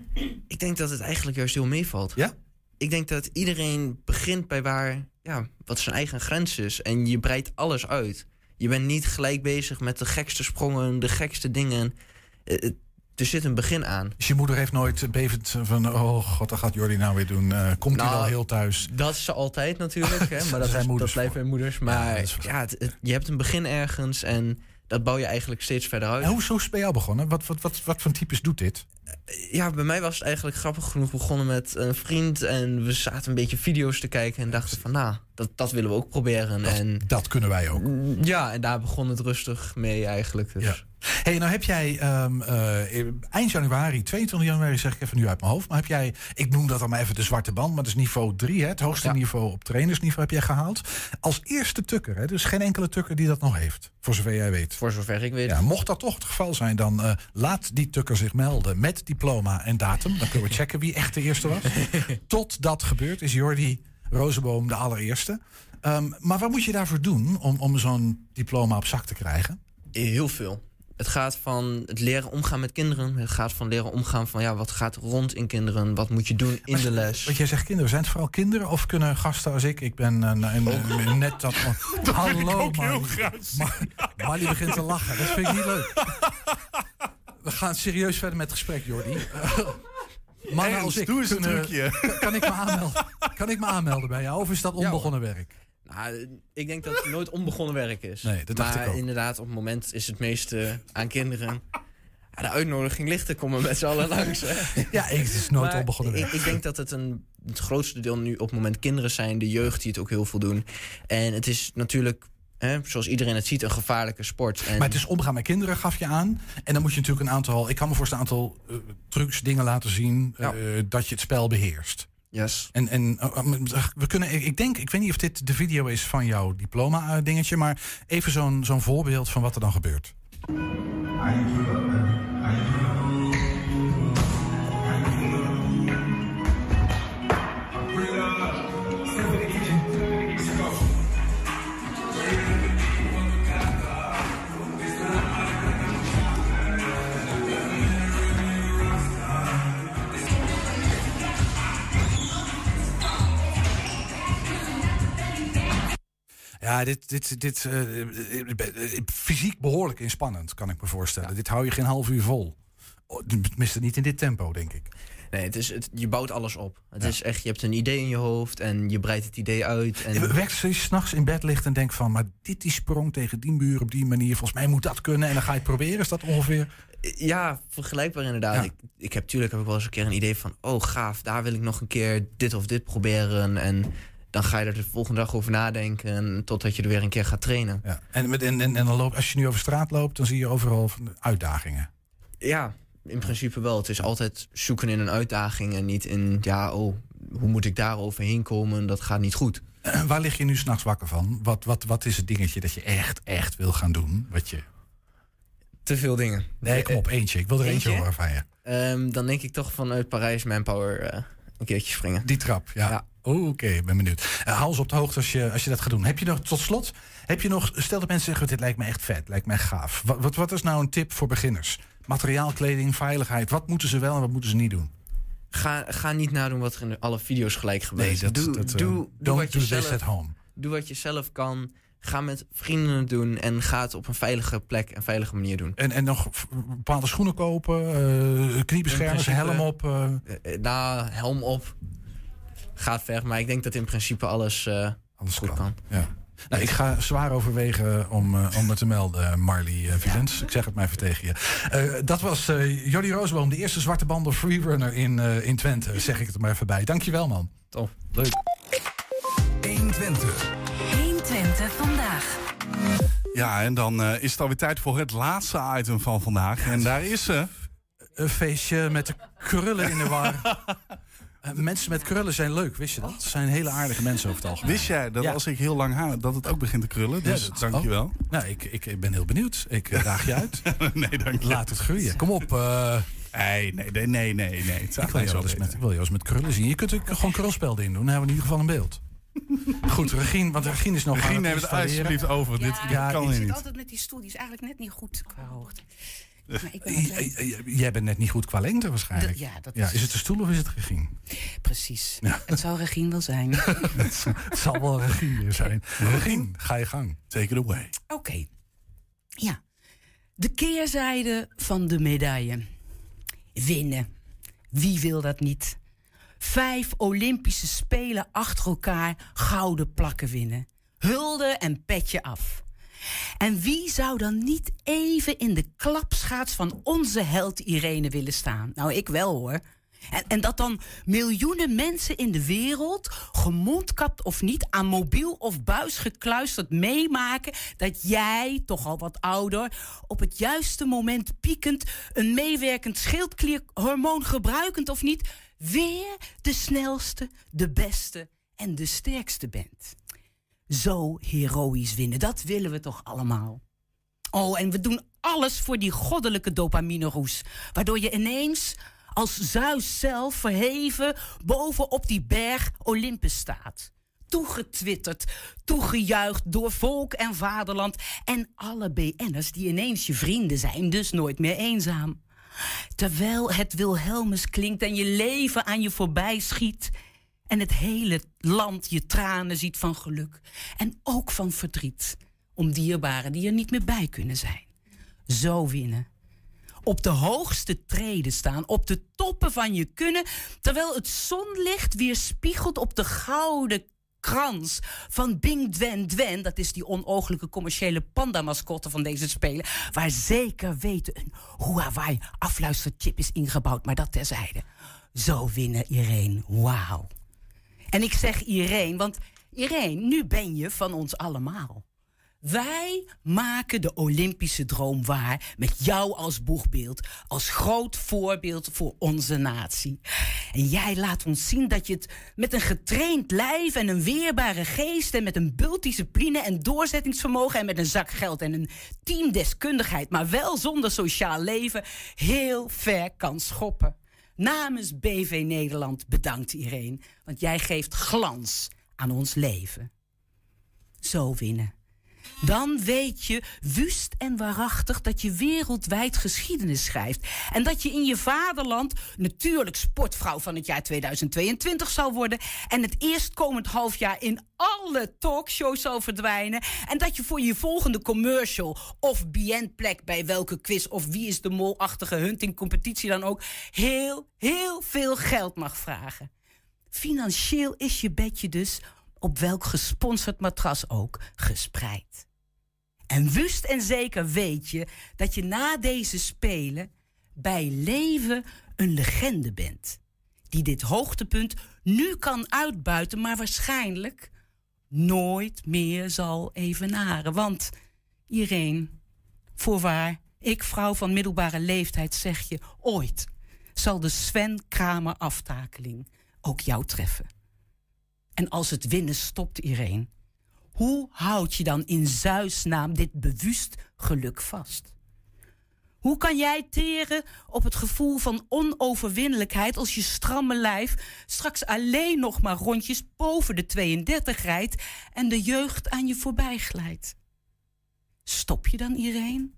Ik denk dat het eigenlijk juist heel meevalt. Ja? Ik denk dat iedereen begint bij waar, ja, wat zijn eigen grens is. En je breidt alles uit. Je bent niet gelijk bezig met de gekste sprongen, de gekste dingen. Eh, eh, Er zit een begin aan. Dus je moeder heeft nooit bevend van... oh god, dat gaat Jordi nou weer doen. Eh, komt hij Nou, wel heel thuis? Dat is ze altijd natuurlijk, hè, maar Dat zijn moeders dat blijven bij moeders. Maar ja, het- het- je hebt een begin ergens en dat bouw je eigenlijk steeds verder uit. En hoe is het bij jou begonnen? Wat, wat, wat, wat voor types doet dit? Ja, bij mij was het eigenlijk grappig genoeg begonnen met een vriend. En we zaten een beetje video's te kijken en dachten van, nou, dat, dat willen we ook proberen. Dat, en, dat kunnen wij ook. Ja, en daar begon het rustig mee eigenlijk. Dus. Hey, nou heb jij ehm, eh, eind januari, 22 januari zeg ik even nu uit mijn hoofd. Maar heb jij, ik noem dat dan maar even de zwarte band, maar dat is niveau 3, hè, het hoogste niveau op trainersniveau heb jij gehaald. Als eerste tukker, hè, dus geen enkele tukker die dat nog heeft, voor zover jij weet. Voor zover ik weet. Ja, mocht dat toch het geval zijn, dan eh, laat die tukker zich melden met diploma en datum. Dan kunnen we checken wie echt de eerste was. Tot dat gebeurt is Jordi Rozenboom de allereerste. Ehm, maar wat moet je daarvoor doen om, om zo'n diploma op zak te krijgen? Heel veel. Het gaat van het leren omgaan met kinderen. Het gaat van leren omgaan van ja, wat gaat rond in kinderen? Wat moet je doen in de les? Want jij zegt kinderen, zijn het vooral kinderen of kunnen gasten als ik? Ik ben eh, nou, en- net dat. Dat Hallo, graag Mar- Marlie begint te lachen. Dat vind ik niet leuk. We gaan serieus verder met het gesprek, Jordi. Mannen als ik doe eens een trucje. Kan ik, me aanmelden? kan ik me aanmelden bij jou? Of is dat onbegonnen werk? Nou, ik denk dat het nooit onbegonnen werk is. Nee, dat dacht maar ik ook. inderdaad, op het moment is het meeste aan kinderen. Ja, de uitnodiging ligt er, kom er met z'n allen langs. Hè. Ja, het is nooit Maar onbegonnen ik, werk. ik denk dat het een, het grootste deel nu op het moment kinderen zijn. De jeugd die het ook heel veel doen. En het is natuurlijk, hè, zoals iedereen het ziet, een gevaarlijke sport. En Maar het is omgaan met kinderen, gaf je aan. En dan moet je natuurlijk een aantal, ik kan me voorstellen, een aantal eh, trucs, dingen laten zien. eh, dat je het spel beheerst. Yes. En, en eh, we kunnen, ik denk, ik weet niet of dit de video is van jouw diploma-dingetje, maar even zo'n zo'n voorbeeld van wat er dan gebeurt. Ja, dit, dit, dit eh, fysiek behoorlijk inspannend, kan ik me voorstellen. Dit hou je geen half uur vol. Oh, Tenminste, niet in dit tempo, denk ik. Nee, het is, het, je bouwt alles op. Het is echt, je hebt een idee in je hoofd en je breidt het idee uit. En... Je werkt je s'nachts in bed ligt en denkt van... maar dit die sprong tegen die muur op die manier... volgens mij moet dat kunnen en dan ga je het proberen. Is dat ongeveer... Ja, vergelijkbaar inderdaad. Ja. Ik, ik heb natuurlijk heb ik wel eens een keer een idee van... oh gaaf, daar wil ik nog een keer dit of dit proberen. En dan ga je er de volgende dag over nadenken... totdat je er weer een keer gaat trainen. Ja. En, met, en, en, en dan loop, als je nu over straat loopt, dan zie je overal uitdagingen. Ja, in principe wel. Het is altijd zoeken in een uitdaging en niet in... ja, oh, hoe moet ik daar overheen komen? Dat gaat niet goed. Eh, Waar lig je nu s'nachts wakker van? Wat, wat, wat is het dingetje dat je echt, echt wil gaan doen? Wat je... Te veel dingen. Nee, kom op, eentje. Ik wil er eentje, Eentje? horen van je. Ehm, dan denk ik toch vanuit Parijs Manpower eh, een keertje springen. Die trap, ja. Oeh, Oké, ik ben benieuwd. Uh, hou ons op de hoogte als je, als je dat gaat doen. Heb je nog, tot slot, heb je nog, stel dat mensen zeggen, dit lijkt me echt vet, lijkt me echt gaaf. Wat, wat, wat is nou een tip voor beginners? Materiaal, kleding, veiligheid. Wat moeten ze wel en wat moeten ze niet doen? Ga, ga niet nadoen wat er in alle video's gelijk gebeurt. dat- doe, dat, eh, doe, doe don't wat je do this zelf, at home. Doe wat je zelf kan. Ga met vrienden het doen en ga het op een veilige plek en veilige manier doen. En, en nog bepaalde schoenen kopen, eh kniebeschermers, helm op. eh, nou, helm op. Gaat ver, maar ik denk dat in principe alles, eh, goed kan. Ja. Nou, ik ga zwaar overwegen om, eh, om me te melden, Marley uh, Vilens. Ik zeg het maar even tegen je. Eh, dat was eh Jordi Roosboom, de eerste zwarte banden freerunner in, eh, in Twente. Zeg ik het er maar even bij. Dankjewel, man. Top. Leuk. 120. 120 vandaag. Ja, en dan eh, is het alweer tijd voor het laatste item van vandaag. En daar is ze. Een feestje met de krullen in de war. Eh, mensen met krullen zijn leuk, wist je dat? Het zijn hele aardige mensen over het algemeen. Wist jij dat Ja. als ik heel lang haar, dat het ook begint te krullen? Dus Ja, dat- dankjewel. oh. Nou, ik, ik, ik ben heel benieuwd. Ik eh, daag je uit. nee, dank je. Laat het groeien. Kom op. eh, Nee, nee, nee, nee, nee. ik, wil zo eens met, ik wil jou eens met krullen zien. Je kunt ook gewoon krulspelden in doen. Dan hebben we in ieder geval een beeld. Goed, Regine, want Regine is nog aan Regine, neem het alsjeblieft over. Dit, dit Ja, kan ik zit niet. altijd met die stoel, die is eigenlijk net niet goed qua hoogte. Maar ik ben Eh, eh, eh, Jij bent net niet goed qua lengte waarschijnlijk. Ja, dat ja, is- het de stoel of is het Regine? Precies. Het zou Regine wel zijn. het zal wel Regine weer zijn. Regine, ga je gang. Take it away. Oké. Ja. De keerzijde van de medaille. Winnen. Wie wil dat niet? Vijf Olympische Spelen achter elkaar gouden plakken winnen. Hulde en petje af. En wie zou dan niet even in de klapschaats van onze held Irene willen staan? Nou, ik wel hoor. En, en dat dan miljoenen mensen in de wereld, gemondkapt of niet, aan mobiel of buis gekluisterd meemaken dat jij, toch al wat ouder, op het juiste moment piekend, een meewerkend schildklierhormoon gebruikend of niet, weer de snelste, de beste en de sterkste bent. Zo heroïs winnen, dat willen we toch allemaal. Oh, en we doen alles voor die goddelijke dopamine-roes. Waardoor je ineens als Zeus zelf verheven bovenop die berg Olympus staat. Toegetwitterd, toegejuicht door volk en vaderland. En alle BN'ers die ineens je vrienden zijn, dus nooit meer eenzaam. Terwijl het Wilhelmus klinkt en je leven aan je voorbij schiet. En het hele land je tranen ziet van geluk. En ook van verdriet. Om dierbaren die er niet meer bij kunnen zijn. Zo winnen. Op de hoogste treden staan, op de toppen van je kunnen, terwijl het zonlicht weer spiegelt op de gouden krans van Bing Dwen Dwen. Dat is die onooglijke commerciële panda-mascotte van deze spelen. Waar zeker weten een Huawei afluisterchip is ingebouwd, maar dat terzijde. Zo winnen Irene. Wauw. En ik zeg Irene, want Irene, nu ben je van ons allemaal. Wij maken de Olympische droom waar met jou als boegbeeld, als groot voorbeeld voor onze natie. En jij laat ons zien dat je het met een getraind lijf en een weerbare geest en met een bultdiscipline en doorzettingsvermogen en met een zak geld en een teamdeskundigheid, maar wel zonder sociaal leven, heel ver kan schoppen. Namens BV Nederland bedankt Irene, want jij geeft glans aan ons leven. Zo winnen. Dan weet je wust en waarachtig dat je wereldwijd geschiedenis schrijft. En dat je in je vaderland natuurlijk sportvrouw van het jaar 2022 zal worden. En het eerstkomend halfjaar in alle talkshows zal verdwijnen. En dat je voor je volgende commercial of BN-plek bij welke quiz of wie is de molachtige huntingcompetitie dan ook. heel, heel veel geld mag vragen. Financieel is je bedje dus op welk gesponsord matras ook gespreid. En wust en zeker weet je dat je na deze spelen bij leven een legende bent. Die dit hoogtepunt nu kan uitbuiten, maar waarschijnlijk nooit meer zal evenaren. Want Irene, voorwaar, ik vrouw van middelbare leeftijd zeg je, ooit zal de Sven Kramer aftakeling ook jou treffen. En als het winnen stopt, Irene, hoe houd je dan in Zeus naam dit bewust geluk vast? Hoe kan jij teren op het gevoel van onoverwinnelijkheid als je stramme lijf straks alleen nog maar rondjes boven de 32 rijdt en de jeugd aan je voorbij glijdt? Stop je dan, Irene?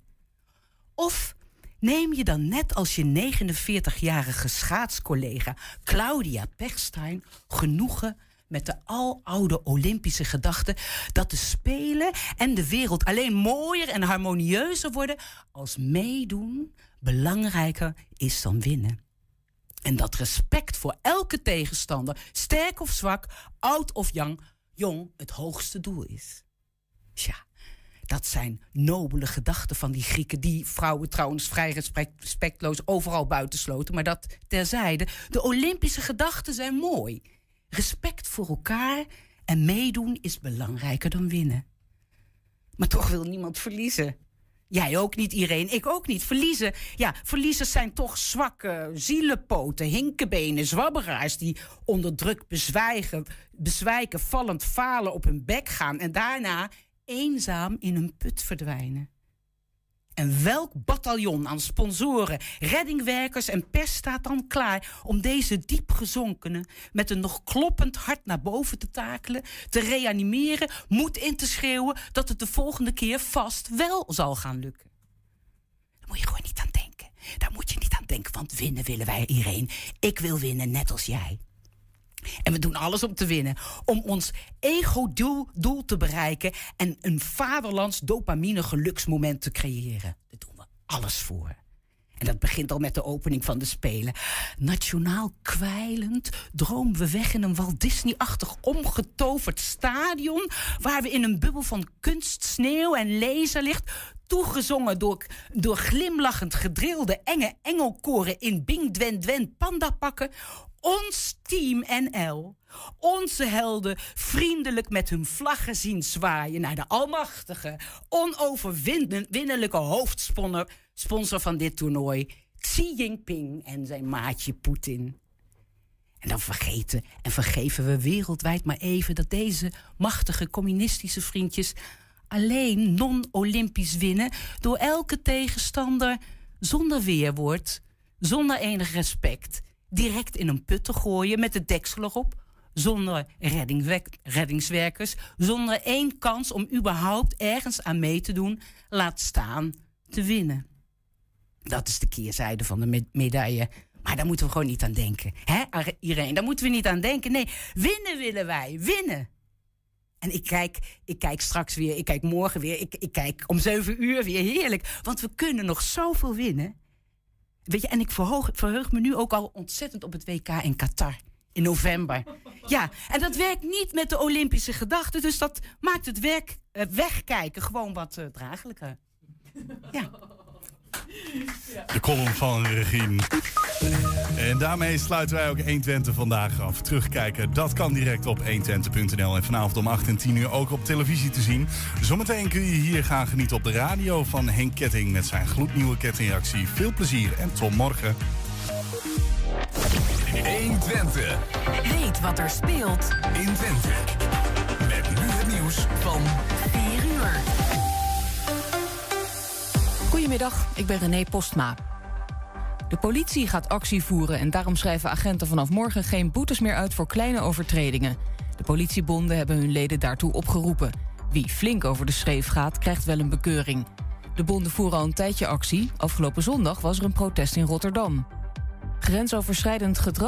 Of neem je dan net als je 49-jarige schaatscollega Claudia Pechstein genoegen met de aloude Olympische gedachte dat de Spelen en de wereld alleen mooier en harmonieuzer worden als meedoen belangrijker is dan winnen. En dat respect voor elke tegenstander, sterk of zwak, oud of jong, jong het hoogste doel is. Tja, dat zijn nobele gedachten van die Grieken, die vrouwen trouwens vrij respect- respectloos overal buitensloten, maar dat terzijde. De Olympische gedachten zijn mooi. Respect voor elkaar en meedoen is belangrijker dan winnen. Maar toch wil niemand verliezen. Jij ook niet, Irene. Ik ook niet. Verliezen. Ja, verliezers zijn toch zwakke zielenpoten, hinkenbenen, zwabberaars die onder druk bezwijgen, bezwijken, vallend falen op hun bek gaan en daarna eenzaam in een put verdwijnen. En welk bataljon aan sponsoren, reddingwerkers en pers staat dan klaar om deze diep gezonkenen met een nog kloppend hart naar boven te takelen, te reanimeren, moed in te schreeuwen dat het de volgende keer vast wel zal gaan lukken? Daar moet je gewoon niet aan denken. Daar moet je niet aan denken, want winnen willen wij, Irene. Ik wil winnen, net als jij. En we doen alles om te winnen. Om ons ego-doel doel te bereiken en een vaderlands dopamine geluksmoment te creëren. Daar doen we alles voor. En dat begint al met de opening van de Spelen. Nationaal kwijlend dromen we weg in een Walt Disney-achtig omgetoverd stadion... waar we in een bubbel van kunst, sneeuw en laserlicht... toegezongen door, door glimlachend gedrilde enge engelkoren... in Bing Dwen Dwen pandapakken ons team NL, onze helden, vriendelijk met hun vlaggen zien zwaaien naar de almachtige, onoverwinnelijke hoofdsponsor sponsor van dit toernooi, Xi Jinping en zijn maatje Poetin. En dan vergeten en vergeven we wereldwijd maar even dat deze machtige communistische vriendjes alleen non-Olympisch winnen door elke tegenstander zonder weerwoord, zonder enig respect direct in een put te gooien met de deksel erop. Zonder reddingswerkers, zonder één kans om überhaupt ergens aan mee te doen, laat staan te winnen. Dat is de keerzijde van de medaille. Maar daar moeten we gewoon niet aan denken. Hè, iedereen, daar moeten we niet aan denken. Nee, winnen willen wij, winnen. En ik kijk, ik kijk straks weer, ik kijk morgen weer, ik, ik kijk om zeven uur weer. Heerlijk, want we kunnen nog zoveel winnen. Weet je, en ik verheug me nu ook al ontzettend op het WK in Qatar. In november. Ja, en dat werkt niet met de Olympische gedachten. Dus dat maakt het werk, uh, wegkijken gewoon wat uh, draaglijker. Ja. De column van Regine. En daarmee sluiten wij ook 120 vandaag af. Terugkijken, dat kan direct op 120.nl. En vanavond om 8 en 10 uur ook op televisie te zien. Zometeen kun je hier gaan genieten op de radio van Henk Ketting... met zijn gloednieuwe kettingreactie. Veel plezier en tot morgen. 120. Weet wat er speelt in Twente. Met nu het nieuws van 4 uur. Goedemiddag, ik ben René Postma. De politie gaat actie voeren en daarom schrijven agenten vanaf morgen geen boetes meer uit voor kleine overtredingen. De politiebonden hebben hun leden daartoe opgeroepen. Wie flink over de schreef gaat, krijgt wel een bekeuring. De bonden voeren al een tijdje actie. Afgelopen zondag was er een protest in Rotterdam. Grensoverschrijdend gedrag